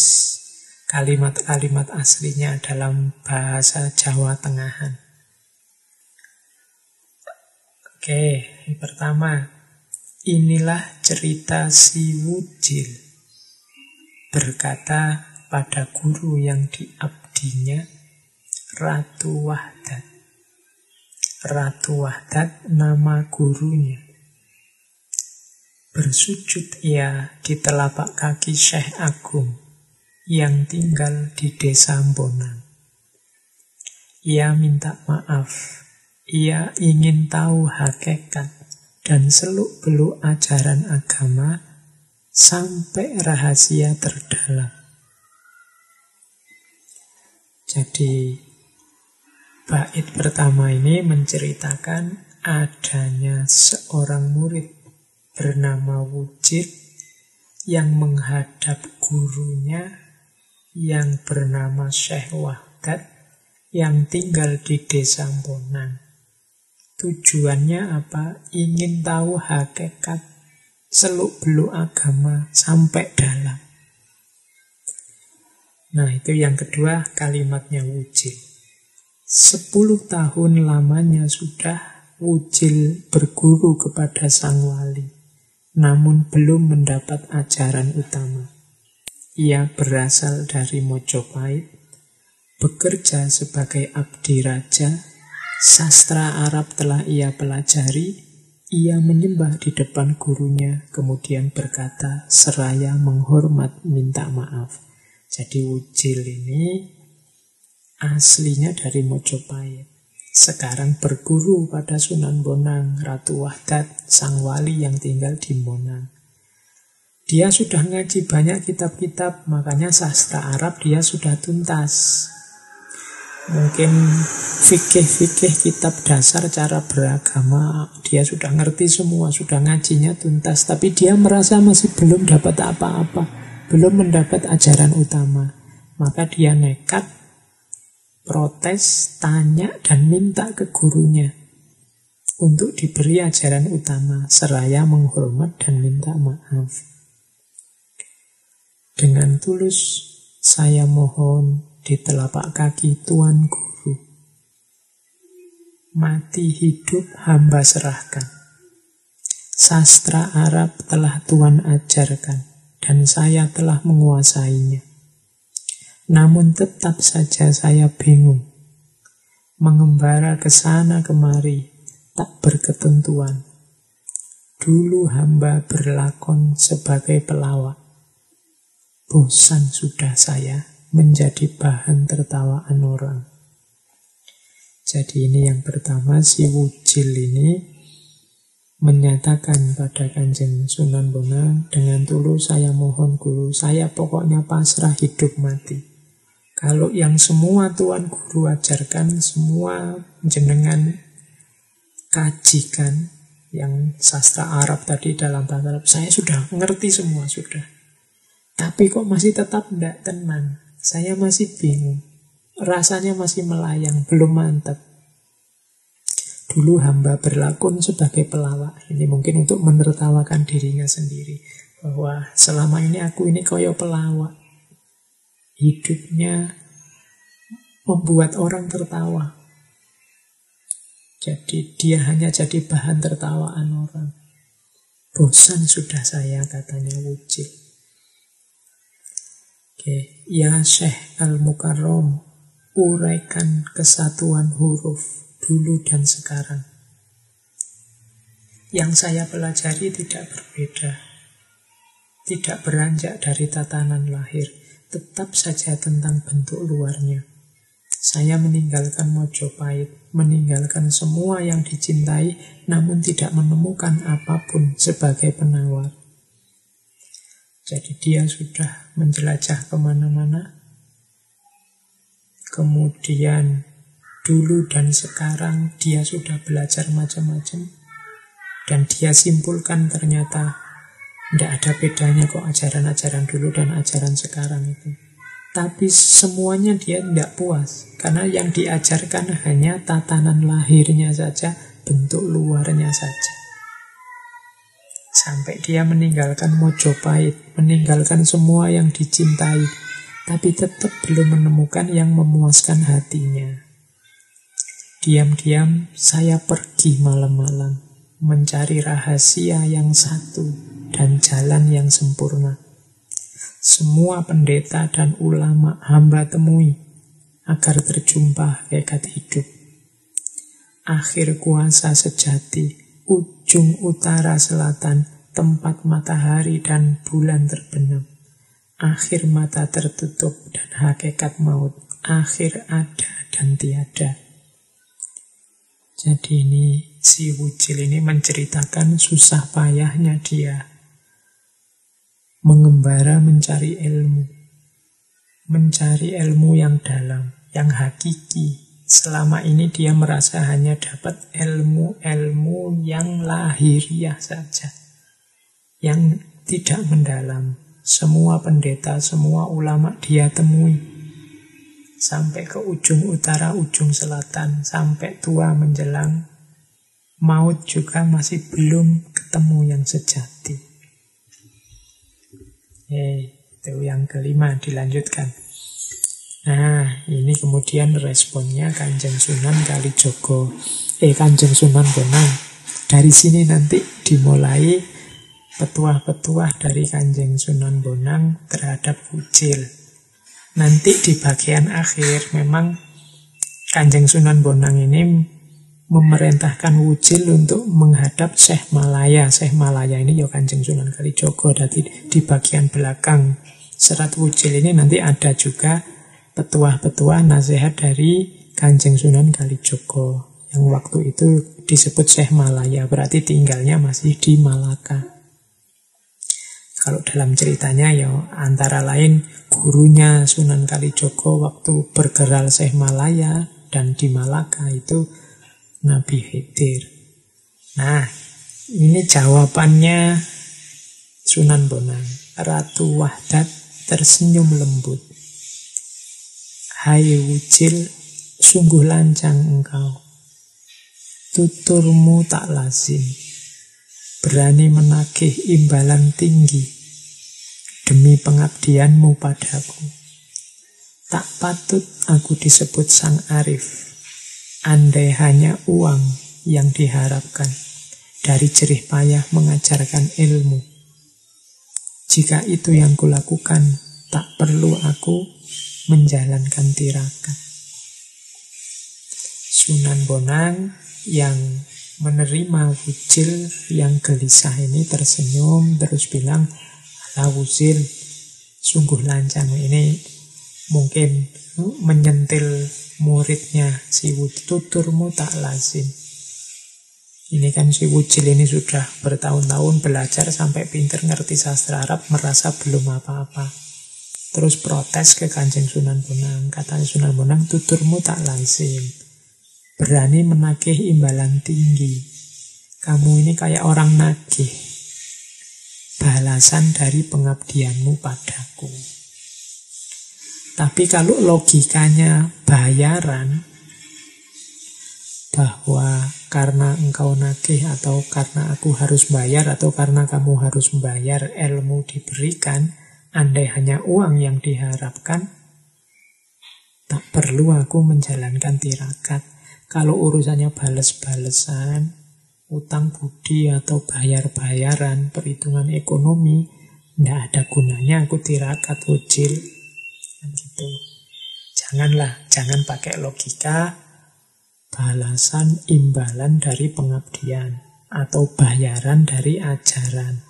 kalimat-kalimat aslinya dalam bahasa Jawa Tengahan. Oke, yang pertama, inilah cerita si Wujil berkata pada guru yang diabdinya Ratu Wahdat. Ratu Wahdat nama gurunya. Bersujud ia di telapak kaki Syekh Agung yang tinggal di desa Bonang. Ia minta maaf. Ia ingin tahu hakikat dan seluk-beluk ajaran agama sampai rahasia terdalam. Jadi, bait pertama ini menceritakan adanya seorang murid bernama Wujid yang menghadap gurunya yang bernama Syekh Wahdat yang tinggal di desa Bonang. Tujuannya apa? Ingin tahu hakikat seluk-beluk agama sampai dalam. Nah, itu yang kedua kalimatnya wujil. Sepuluh tahun lamanya sudah wujil berguru kepada sang wali, namun belum mendapat ajaran utama. Ia berasal dari Mojopahit, bekerja sebagai abdi raja, sastra Arab telah ia pelajari, ia menyembah di depan gurunya, kemudian berkata, seraya menghormat minta maaf. Jadi Wujil ini aslinya dari Mojopahit. Sekarang berguru pada Sunan Bonang, Ratu Wahdat, sang wali yang tinggal di Bonang. Dia sudah ngaji banyak kitab-kitab, makanya sastra Arab dia sudah tuntas. Mungkin fikih-fikih kitab dasar cara beragama dia sudah ngerti semua, sudah ngajinya tuntas. Tapi dia merasa masih belum dapat apa-apa, belum mendapat ajaran utama. Maka dia nekat protes, tanya, dan minta ke gurunya untuk diberi ajaran utama, seraya menghormat dan minta maaf. Dengan tulus saya mohon di telapak kaki Tuan Guru. Mati hidup hamba serahkan. Sastra Arab telah Tuan ajarkan dan saya telah menguasainya. Namun tetap saja saya bingung. Mengembara ke sana kemari tak berketentuan. Dulu hamba berlakon sebagai pelawak Bosan sudah saya menjadi bahan tertawaan orang. Jadi ini yang pertama, si wujil ini menyatakan pada kanjeng Sunan Bonang dengan tulus saya mohon guru, saya pokoknya pasrah hidup mati. Kalau yang semua Tuan Guru ajarkan, semua jenengan kajikan, yang sastra Arab tadi dalam bahasa Arab, saya sudah ngerti semua, sudah. Tapi kok masih tetap tidak tenang. Saya masih bingung. Rasanya masih melayang, belum mantap. Dulu hamba berlakon sebagai pelawak. Ini mungkin untuk menertawakan dirinya sendiri. Bahwa selama ini aku ini koyo pelawak. Hidupnya membuat orang tertawa. Jadi dia hanya jadi bahan tertawaan orang. Bosan sudah saya katanya wujud. Oke, ya Syekh Al-Mukarram, uraikan kesatuan huruf dulu dan sekarang. Yang saya pelajari tidak berbeda. Tidak beranjak dari tatanan lahir, tetap saja tentang bentuk luarnya. Saya meninggalkan Mojopahit, meninggalkan semua yang dicintai, namun tidak menemukan apa pun sebagai penawar. Jadi dia sudah menjelajah ke mana-mana. Kemudian dulu dan sekarang dia sudah belajar macam-macam. Dan dia simpulkan ternyata tidak ada bedanya kok ajaran-ajaran dulu dan ajaran sekarang itu. Tapi semuanya dia tidak puas. Karena yang diajarkan hanya tatanan lahirnya saja, bentuk luarnya saja. Sampai dia meninggalkan Mojopahit, meninggalkan semua yang dicintai, tapi tetap belum menemukan yang memuaskan hatinya. Diam-diam saya pergi malam-malam, mencari rahasia yang satu dan jalan yang sempurna. Semua pendeta dan ulama hamba temui agar terjumpa hakikat hidup. Akhir kuasa sejati ujung utara selatan, tempat matahari dan bulan terbenam. Akhir mata tertutup dan hakikat maut, akhir ada dan tiada. Jadi ini si Wujil ini menceritakan susah payahnya dia mengembara mencari ilmu. Mencari ilmu yang dalam, yang hakiki, Selama ini dia merasa hanya dapat ilmu-ilmu yang lahiriah saja. Yang tidak mendalam. Semua pendeta, semua ulama dia temui. Sampai ke ujung utara, ujung selatan. Sampai tua menjelang. Maut juga masih belum ketemu yang sejati. Eh, itu yang kelima dilanjutkan. Nah, ini kemudian responnya Kanjeng Sunan Kalijogo. Eh, Kanjeng Sunan Bonang. Dari sini nanti dimulai petuah-petuah dari Kanjeng Sunan Bonang terhadap Wujil. Nanti di bagian akhir memang Kanjeng Sunan Bonang ini memerintahkan Wujil untuk menghadap Syekh Malaya. Syekh Malaya ini ya Kanjeng Sunan Kalijogo. Jadi di bagian belakang serat Wujil ini nanti ada juga petuah-petuah nasihat dari Kanjeng Sunan Kalijogo yang waktu itu disebut Syekh Malaya berarti tinggalnya masih di Malaka. Kalau dalam ceritanya ya antara lain gurunya Sunan Kalijogo waktu bergeral Syekh Malaya dan di Malaka itu Nabi Khidir. Nah, ini jawabannya Sunan Bonang. Ratu Wahdat tersenyum lembut. Hai wujil, sungguh lancang engkau. Tuturmu tak lazim. Berani menagih imbalan tinggi demi pengabdianmu padaku. Tak patut aku disebut sang arif. Andai hanya uang yang diharapkan dari jerih payah mengajarkan ilmu. Jika itu yang kulakukan, tak perlu aku menjalankan tirakat. Sunan Bonang yang menerima wujil yang gelisah ini tersenyum terus bilang ala wujil sungguh lancang ini mungkin menyentil muridnya si tuturmu tak lazim. Ini kan si Wujil ini sudah bertahun-tahun belajar sampai pinter ngerti sastra Arab, merasa belum apa-apa. Terus protes ke kanjeng Sunan Bonang. Katanya Sunan Bonang, tuturmu tak lazim. Berani menagih imbalan tinggi. Kamu ini kayak orang nagih. Balasan dari pengabdianmu padaku. Tapi kalau logikanya bayaran, bahwa karena engkau nagih atau karena aku harus bayar atau karena kamu harus membayar ilmu diberikan, andai hanya uang yang diharapkan, tak perlu aku menjalankan tirakat. Kalau urusannya bales-balesan, utang budi atau bayar-bayaran, perhitungan ekonomi, tidak ada gunanya aku tirakat ucil. Gitu. Janganlah, jangan pakai logika, balasan imbalan dari pengabdian atau bayaran dari ajaran.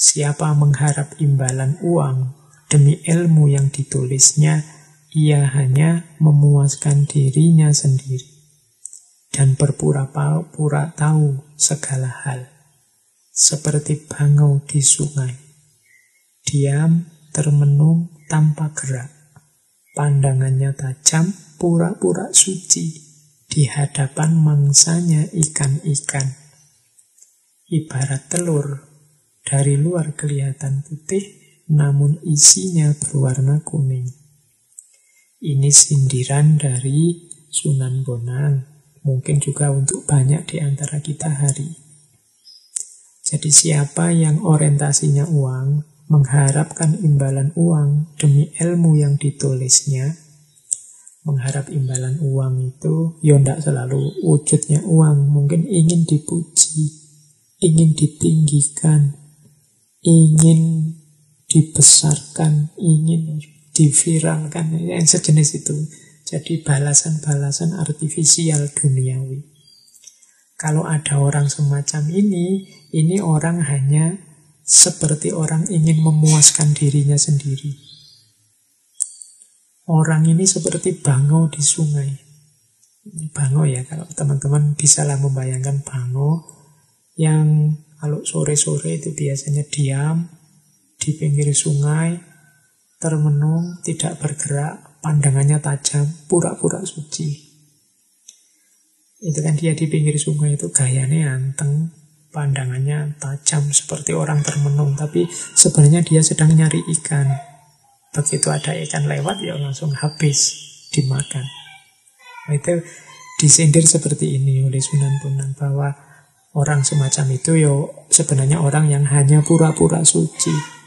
Siapa mengharap imbalan uang demi ilmu yang ditulisnya, ia hanya memuaskan dirinya sendiri dan berpura-pura tahu segala hal, seperti bangau di sungai. Diam, termenung, tanpa gerak. Pandangannya tajam, pura-pura suci di hadapan mangsanya ikan-ikan. Ibarat telur, dari luar kelihatan putih, namun isinya berwarna kuning. Ini sindiran dari Sunan Bonang, mungkin juga untuk banyak di antara kita hari. Jadi siapa yang orientasinya uang, mengharapkan imbalan uang demi ilmu yang ditulisnya, mengharap imbalan uang itu ya tidak selalu wujudnya uang mungkin ingin dipuji ingin ditinggikan ingin dibesarkan ingin diviralkan yang sejenis itu. Jadi balasan-balasan artifisial duniawi. Kalau ada orang semacam ini ini orang hanya seperti orang ingin memuaskan dirinya sendiri Orang ini seperti bangau di sungai. Bangau ya, kalau teman-teman bisa lah membayangkan bangau yang kalau sore-sore itu biasanya diam di pinggir sungai, termenung, tidak bergerak, pandangannya tajam, pura-pura suci. Itu kan dia di pinggir sungai itu gayanya anteng, pandangannya tajam seperti orang termenung, tapi sebenarnya dia sedang nyari ikan. Begitu ada ikan lewat ya langsung habis dimakan. Nah, itu disindir seperti ini oleh Sunan Bonang bahwa orang semacam itu yo ya sebenarnya orang yang hanya pura-pura suci.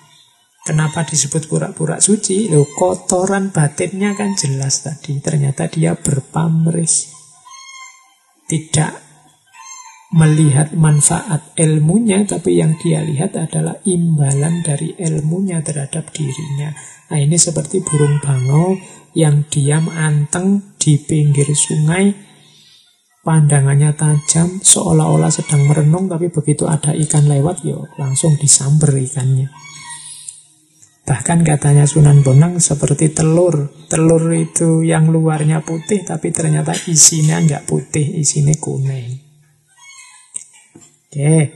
Kenapa disebut pura-pura suci? Lo kotoran batinnya kan jelas tadi. Ternyata dia berpamris. Tidak melihat manfaat ilmunya, tapi yang dia lihat adalah imbalan dari ilmunya terhadap dirinya. Nah ini seperti burung bangau yang diam anteng di pinggir sungai, pandangannya tajam, seolah-olah sedang merenung, tapi begitu ada ikan lewat, yo langsung disamber ikannya. Bahkan katanya Sunan Bonang seperti telur. Telur itu yang luarnya putih, tapi ternyata isinya nggak putih, isinya kuning. Oke.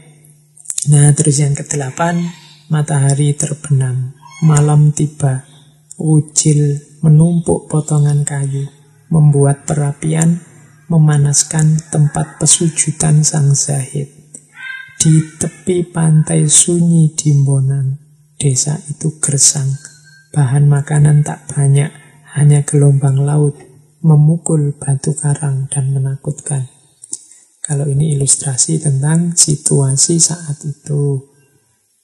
Nah, terus yang kedelapan, matahari terbenam. Malam tiba, ucil menumpuk potongan kayu, membuat perapian, memanaskan tempat pesujudan sang zahid. Di tepi pantai sunyi di desa itu gersang. Bahan makanan tak banyak, hanya gelombang laut memukul batu karang dan menakutkan. Kalau ini ilustrasi tentang situasi saat itu.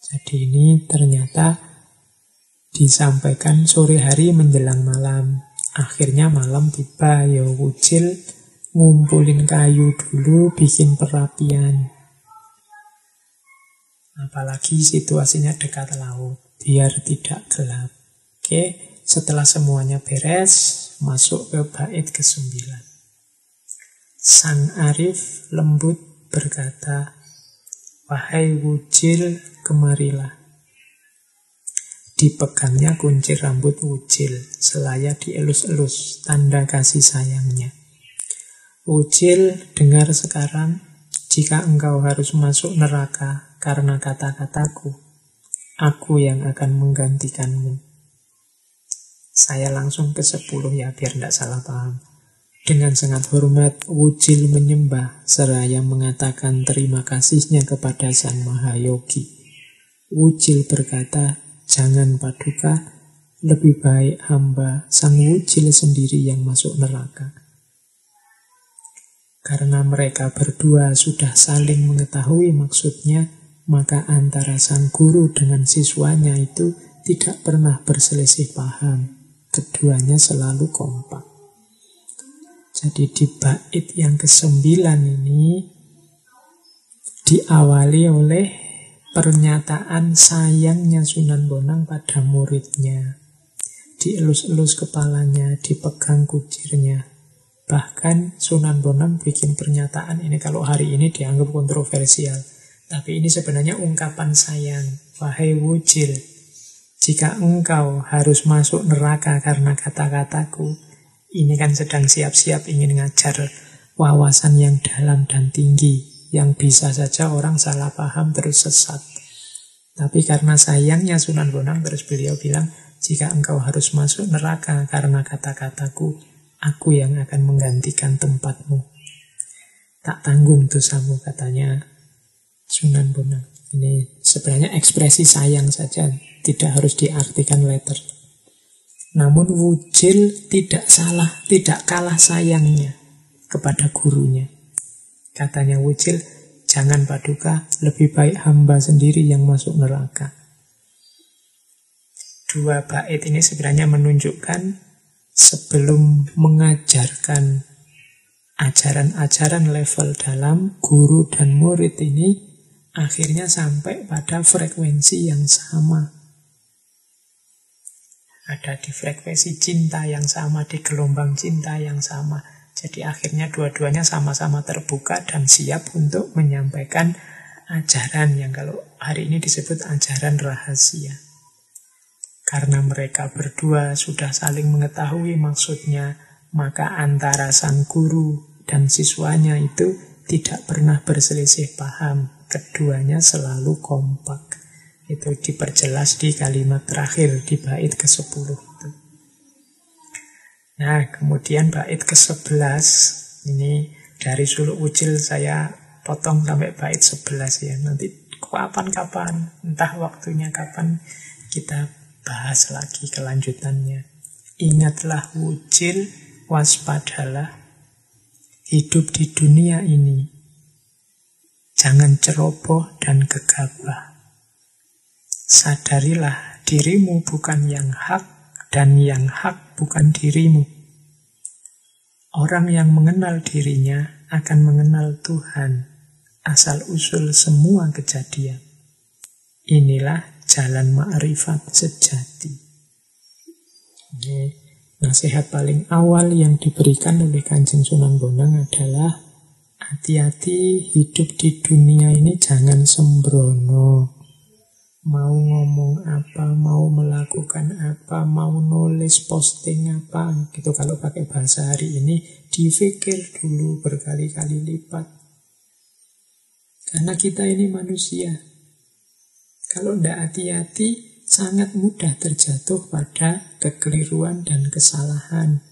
Jadi ini ternyata disampaikan sore hari menjelang malam. Akhirnya malam tiba, ya wucil ngumpulin kayu dulu, bikin perapian. Apalagi situasinya dekat laut, biar tidak gelap. Oke, setelah semuanya beres, masuk ke bait ke-9. Sang Arif lembut berkata, Wahai wujil, kemarilah. Dipegangnya kunci rambut wujil, selaya dielus-elus, tanda kasih sayangnya. Wujil, dengar sekarang, jika engkau harus masuk neraka karena kata-kataku, aku yang akan menggantikanmu. Saya langsung ke sepuluh ya, biar tidak salah paham. Dengan sangat hormat, Wujil menyembah seraya mengatakan terima kasihnya kepada Sang Mahayogi. Wujil berkata, jangan paduka, lebih baik hamba Sang Wujil sendiri yang masuk neraka. Karena mereka berdua sudah saling mengetahui maksudnya, maka antara sang guru dengan siswanya itu tidak pernah berselisih paham. Keduanya selalu kompak. Jadi di bait yang kesembilan ini diawali oleh pernyataan sayangnya Sunan Bonang pada muridnya. Dielus-elus kepalanya, dipegang kucirnya. Bahkan Sunan Bonang bikin pernyataan ini kalau hari ini dianggap kontroversial. Tapi ini sebenarnya ungkapan sayang. Wahai wujil, jika engkau harus masuk neraka karena kata-kataku, ini kan sedang siap-siap ingin ngajar wawasan yang dalam dan tinggi yang bisa saja orang salah paham terus sesat. Tapi karena sayangnya Sunan Bonang terus beliau bilang, jika engkau harus masuk neraka karena kata-kataku, aku yang akan menggantikan tempatmu. Tak tanggung dosamu katanya Sunan Bonang. Ini sebenarnya ekspresi sayang saja, tidak harus diartikan letter. Namun Wujil tidak salah, tidak kalah sayangnya kepada gurunya. Katanya Wujil, jangan paduka, lebih baik hamba sendiri yang masuk neraka. Dua bait ini sebenarnya menunjukkan sebelum mengajarkan ajaran-ajaran level dalam, guru dan murid ini akhirnya sampai pada frekuensi yang sama. Ada di frekuensi cinta yang sama, di gelombang cinta yang sama. Jadi akhirnya dua-duanya sama-sama terbuka dan siap untuk menyampaikan ajaran yang kalau hari ini disebut ajaran rahasia. Karena mereka berdua sudah saling mengetahui maksudnya, maka antara sang guru dan siswanya itu tidak pernah berselisih paham. Keduanya selalu kompak. Itu diperjelas di kalimat terakhir di bait ke-10 Nah, kemudian bait ke-11 ini dari suluk ucil saya potong sampai bait 11 ya. Nanti kapan-kapan, entah waktunya kapan kita bahas lagi kelanjutannya. Ingatlah wujil, waspadalah hidup di dunia ini. Jangan ceroboh dan gegabah. Sadarilah dirimu bukan yang hak dan yang hak bukan dirimu. Orang yang mengenal dirinya akan mengenal Tuhan, asal-usul semua kejadian. Inilah jalan ma'rifat sejati. Ini nasihat paling awal yang diberikan oleh Kanjeng Sunan Bonang adalah hati-hati hidup di dunia ini jangan sembrono mau ngomong apa, mau melakukan apa, mau nulis posting apa, gitu kalau pakai bahasa hari ini, dipikir dulu berkali-kali lipat. Karena kita ini manusia. Kalau tidak hati-hati, sangat mudah terjatuh pada kekeliruan dan kesalahan.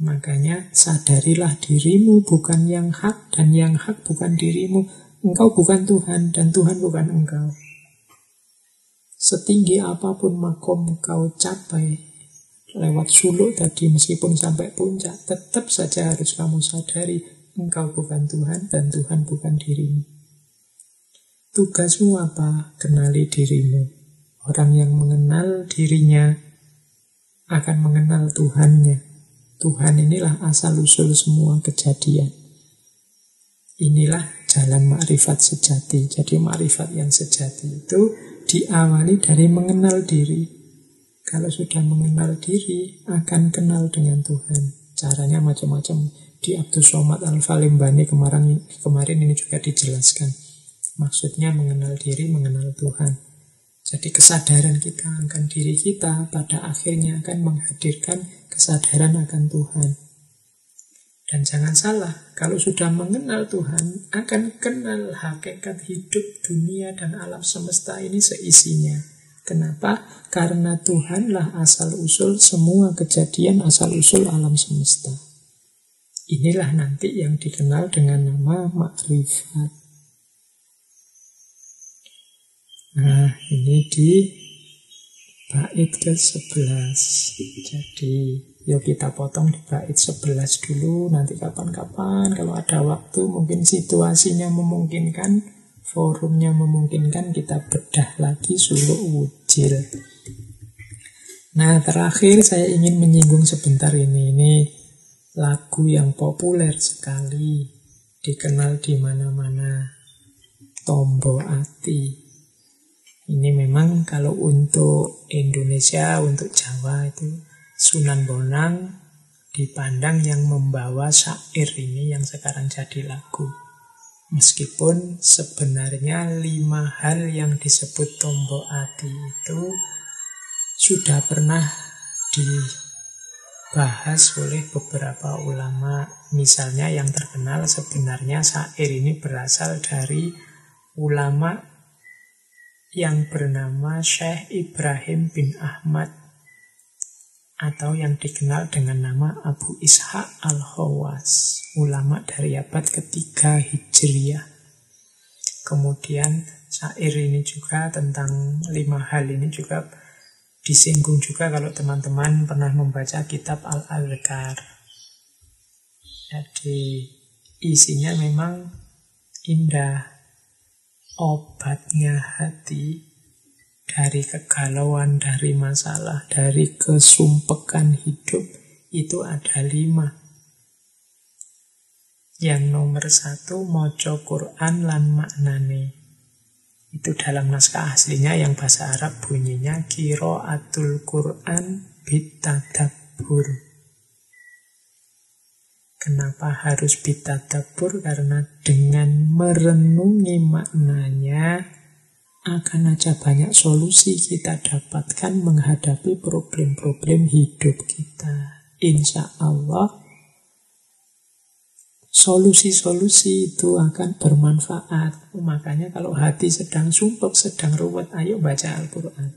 Makanya sadarilah dirimu bukan yang hak dan yang hak bukan dirimu. Engkau bukan Tuhan dan Tuhan bukan engkau. Setinggi apa pun makom kau capai lewat suluk tadi meskipun sampai puncak, tetap saja harus kamu sadari engkau bukan Tuhan dan Tuhan bukan dirimu. Tugasmu apa? Kenali dirimu. Orang yang mengenal dirinya akan mengenal Tuhannya. Tuhan inilah asal-usul semua kejadian. Inilah jalan makrifat sejati. Jadi makrifat yang sejati itu diawali dari mengenal diri. Kalau sudah mengenal diri, akan kenal dengan Tuhan. Caranya macam-macam. Di Abdul Somad Al-Falimbani kemarin, kemarin ini juga dijelaskan. Maksudnya mengenal diri, mengenal Tuhan. Jadi kesadaran kita akan diri kita pada akhirnya akan menghadirkan kesadaran akan Tuhan. Dan jangan salah, kalau sudah mengenal Tuhan, akan kenal hakikat hidup dunia dan alam semesta ini seisinya. Kenapa? Karena Tuhanlah asal-usul semua kejadian asal-usul alam semesta. Inilah nanti yang dikenal dengan nama makrifat. Nah, ini di bait ke-11. Jadi, yuk kita potong di bait 11 dulu. Nanti kapan-kapan kalau ada waktu, mungkin situasinya memungkinkan, forumnya memungkinkan, kita bedah lagi suluk wujil. Nah, terakhir saya ingin menyinggung sebentar ini. Ini lagu yang populer sekali, dikenal di mana-mana. Tombo Ati. Ini memang kalau untuk Indonesia, untuk Jawa itu Sunan Bonang dipandang yang membawa syair ini yang sekarang jadi lagu. Meskipun sebenarnya lima hal yang disebut tombo ati itu sudah pernah dibahas oleh beberapa ulama. Misalnya yang terkenal sebenarnya syair ini berasal dari ulama yang bernama Syekh Ibrahim bin Ahmad atau yang dikenal dengan nama Abu Ishaq al-Hawas, ulama dari abad ketiga Hijriah. Kemudian syair ini juga tentang lima hal ini juga disinggung juga kalau teman-teman pernah membaca kitab Al-Adhkar. Jadi isinya memang indah, obatnya hati dari kegalauan, dari masalah, dari kesumpekan hidup itu ada lima. Yang nomor satu, mojo Quran lan maknane. Itu dalam naskah aslinya yang bahasa Arab bunyinya kiro atul Quran bitadabur. Kenapa harus bitadabur? Karena dengan merenungi maknanya akan aja banyak solusi kita dapatkan menghadapi problem-problem hidup kita. Insya Allah solusi-solusi itu akan bermanfaat. Makanya kalau hati sedang sumpah, sedang ruwet, ayo baca Al-Quran.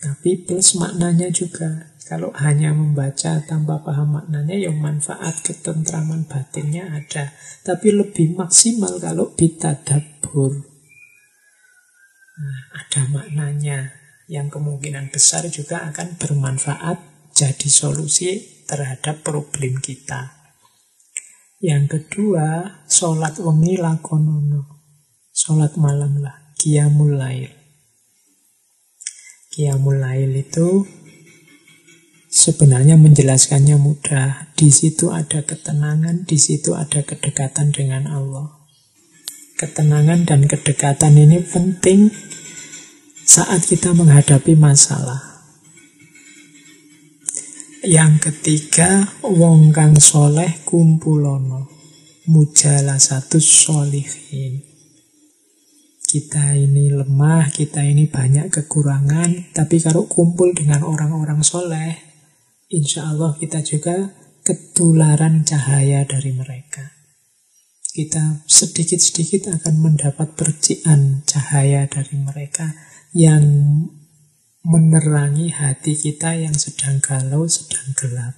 Tapi plus maknanya juga. Kalau hanya membaca tanpa paham maknanya, yang manfaat ketentraman batinnya ada. Tapi lebih maksimal kalau bitadabur. Nah, ada maknanya yang kemungkinan besar juga akan bermanfaat jadi solusi terhadap problem kita. Yang kedua, sholat wengi lakonono. Sholat malam lah, qiyamul lail. Qiyamul lail itu Sebenarnya menjelaskannya mudah. Di situ ada ketenangan, di situ ada kedekatan dengan Allah. Ketenangan dan kedekatan ini penting saat kita menghadapi masalah. Yang ketiga, wong kang soleh kumpulono. Mujalah satu solihin. Kita ini lemah, kita ini banyak kekurangan, tapi kalau kumpul dengan orang-orang soleh, insya Allah kita juga ketularan cahaya dari mereka. Kita sedikit-sedikit akan mendapat percikan cahaya dari mereka yang menerangi hati kita yang sedang galau, sedang gelap.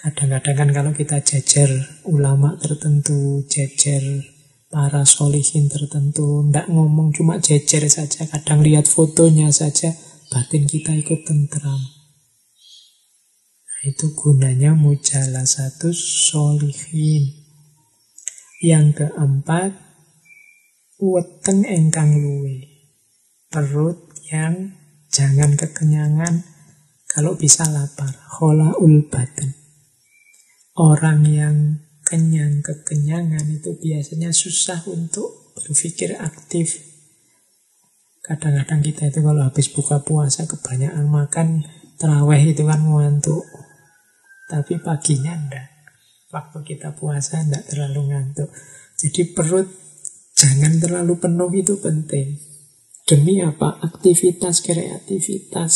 Kadang-kadang kan kalau kita jejer ulama tertentu, jejer para solihin tertentu, tidak ngomong cuma jejer saja, kadang lihat fotonya saja, batin kita ikut tentram. Itu gunanya mujala satu solihin. Yang keempat, weteng engkang luwe. Perut yang jangan kekenyangan, kalau bisa lapar. ul badan. Orang yang kenyang kekenyangan itu biasanya susah untuk berpikir aktif. Kadang-kadang kita itu kalau habis buka puasa kebanyakan makan terawih itu kan ngantuk. Tapi paginya enggak. Waktu kita puasa enggak terlalu ngantuk. Jadi perut jangan terlalu penuh itu penting. Demi apa? Aktivitas kreativitas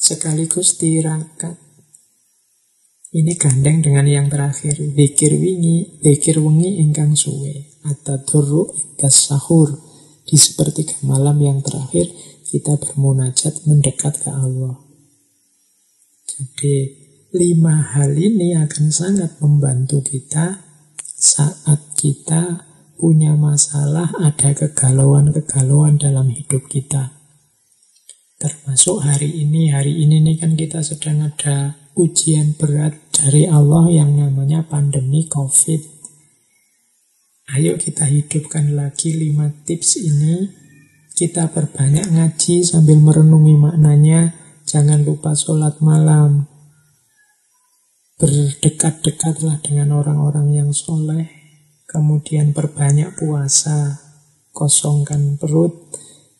sekaligus tirakat. Ini gandeng dengan yang terakhir. Dikir wingi, dikir wengi ingkang suwe. Atadurru itas sahur. Di sepertiga malam yang terakhir, kita bermunajat mendekat ke Allah. Jadi, lima hal ini akan sangat membantu kita saat kita punya masalah, ada kegalauan-kegalauan dalam hidup kita. Termasuk hari ini, hari ini nih kan kita sedang ada ujian berat dari Allah yang namanya pandemi COVID. Ayo kita hidupkan lagi lima tips ini. Kita perbanyak ngaji sambil merenungi maknanya. Jangan lupa sholat malam. Berdekat-dekatlah dengan orang-orang yang soleh. Kemudian perbanyak puasa. Kosongkan perut.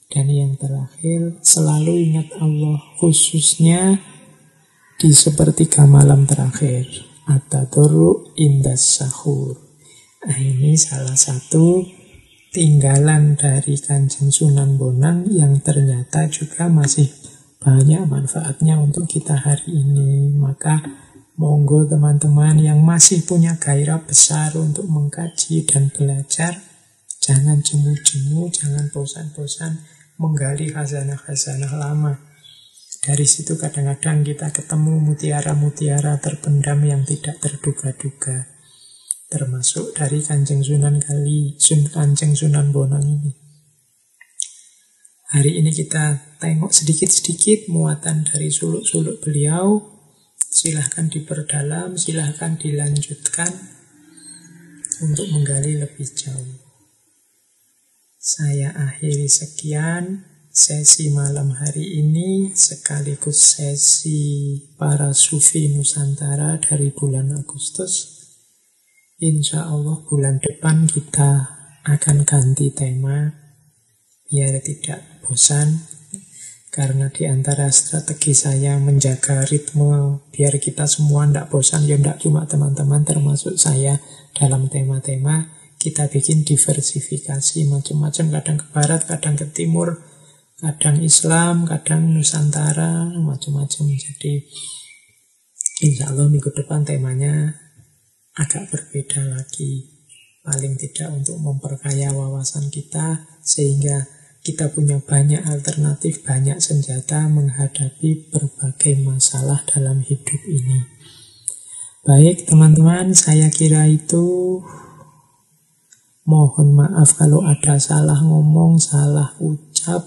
Dan yang terakhir, selalu ingat Allah. Khususnya di sepertiga malam terakhir. Ataduru indas sahur. Nah ini salah satu tinggalan dari Kanjeng Sunan Bonang yang ternyata juga masih banyak manfaatnya untuk kita hari ini. Maka monggo teman-teman yang masih punya gairah besar untuk mengkaji dan belajar, jangan jemu-jemu, jangan bosan-bosan menggali khazanah-khazanah lama. Dari situ kadang-kadang kita ketemu mutiara-mutiara terpendam yang tidak terduga-duga. Termasuk dari Kanjeng Sunan Kali, Sun Kanjeng Sunan Bonang ini. Hari ini kita tengok sedikit-sedikit muatan dari suluk-suluk beliau. Silahkan diperdalam, silahkan dilanjutkan untuk menggali lebih jauh. Saya akhiri sekian sesi malam hari ini sekaligus sesi para sufi Nusantara dari bulan Agustus. Insya Allah bulan depan kita akan ganti tema biar tidak bosan karena di antara strategi saya menjaga ritme biar kita semua tidak bosan ya tidak cuma teman-teman termasuk saya dalam tema-tema kita bikin diversifikasi macam-macam kadang ke barat kadang ke timur kadang Islam, kadang Nusantara, macam-macam. Jadi insya Allah minggu depan temanya agak berbeda lagi. Paling tidak untuk memperkaya wawasan kita sehingga kita punya banyak alternatif, banyak senjata menghadapi berbagai masalah dalam hidup ini. Baik teman-teman, saya kira itu mohon maaf kalau ada salah ngomong, salah ucap,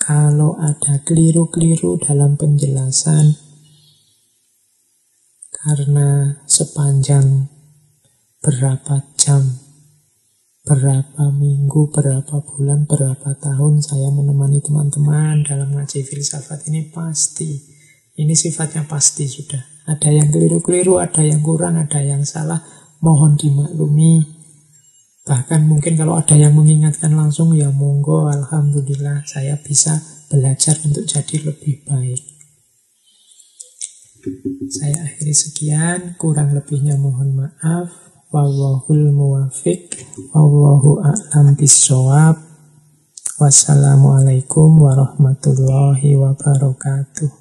kalau ada keliru-keliru dalam penjelasan karena sepanjang berapa jam, berapa minggu, berapa bulan, berapa tahun saya menemani teman-teman dalam ngaji filsafat ini pasti. Ini sifatnya pasti sudah. Ada yang keliru-keliru, ada yang kurang, ada yang salah. Mohon dimaklumi. Bahkan mungkin kalau ada yang mengingatkan langsung ya monggo alhamdulillah saya bisa belajar untuk jadi lebih baik. Saya akhiri sekian, kurang lebihnya mohon maaf. Wallahul muwafiq, wallahu a'lam bisawab. Wassalamualaikum warahmatullahi wabarakatuh.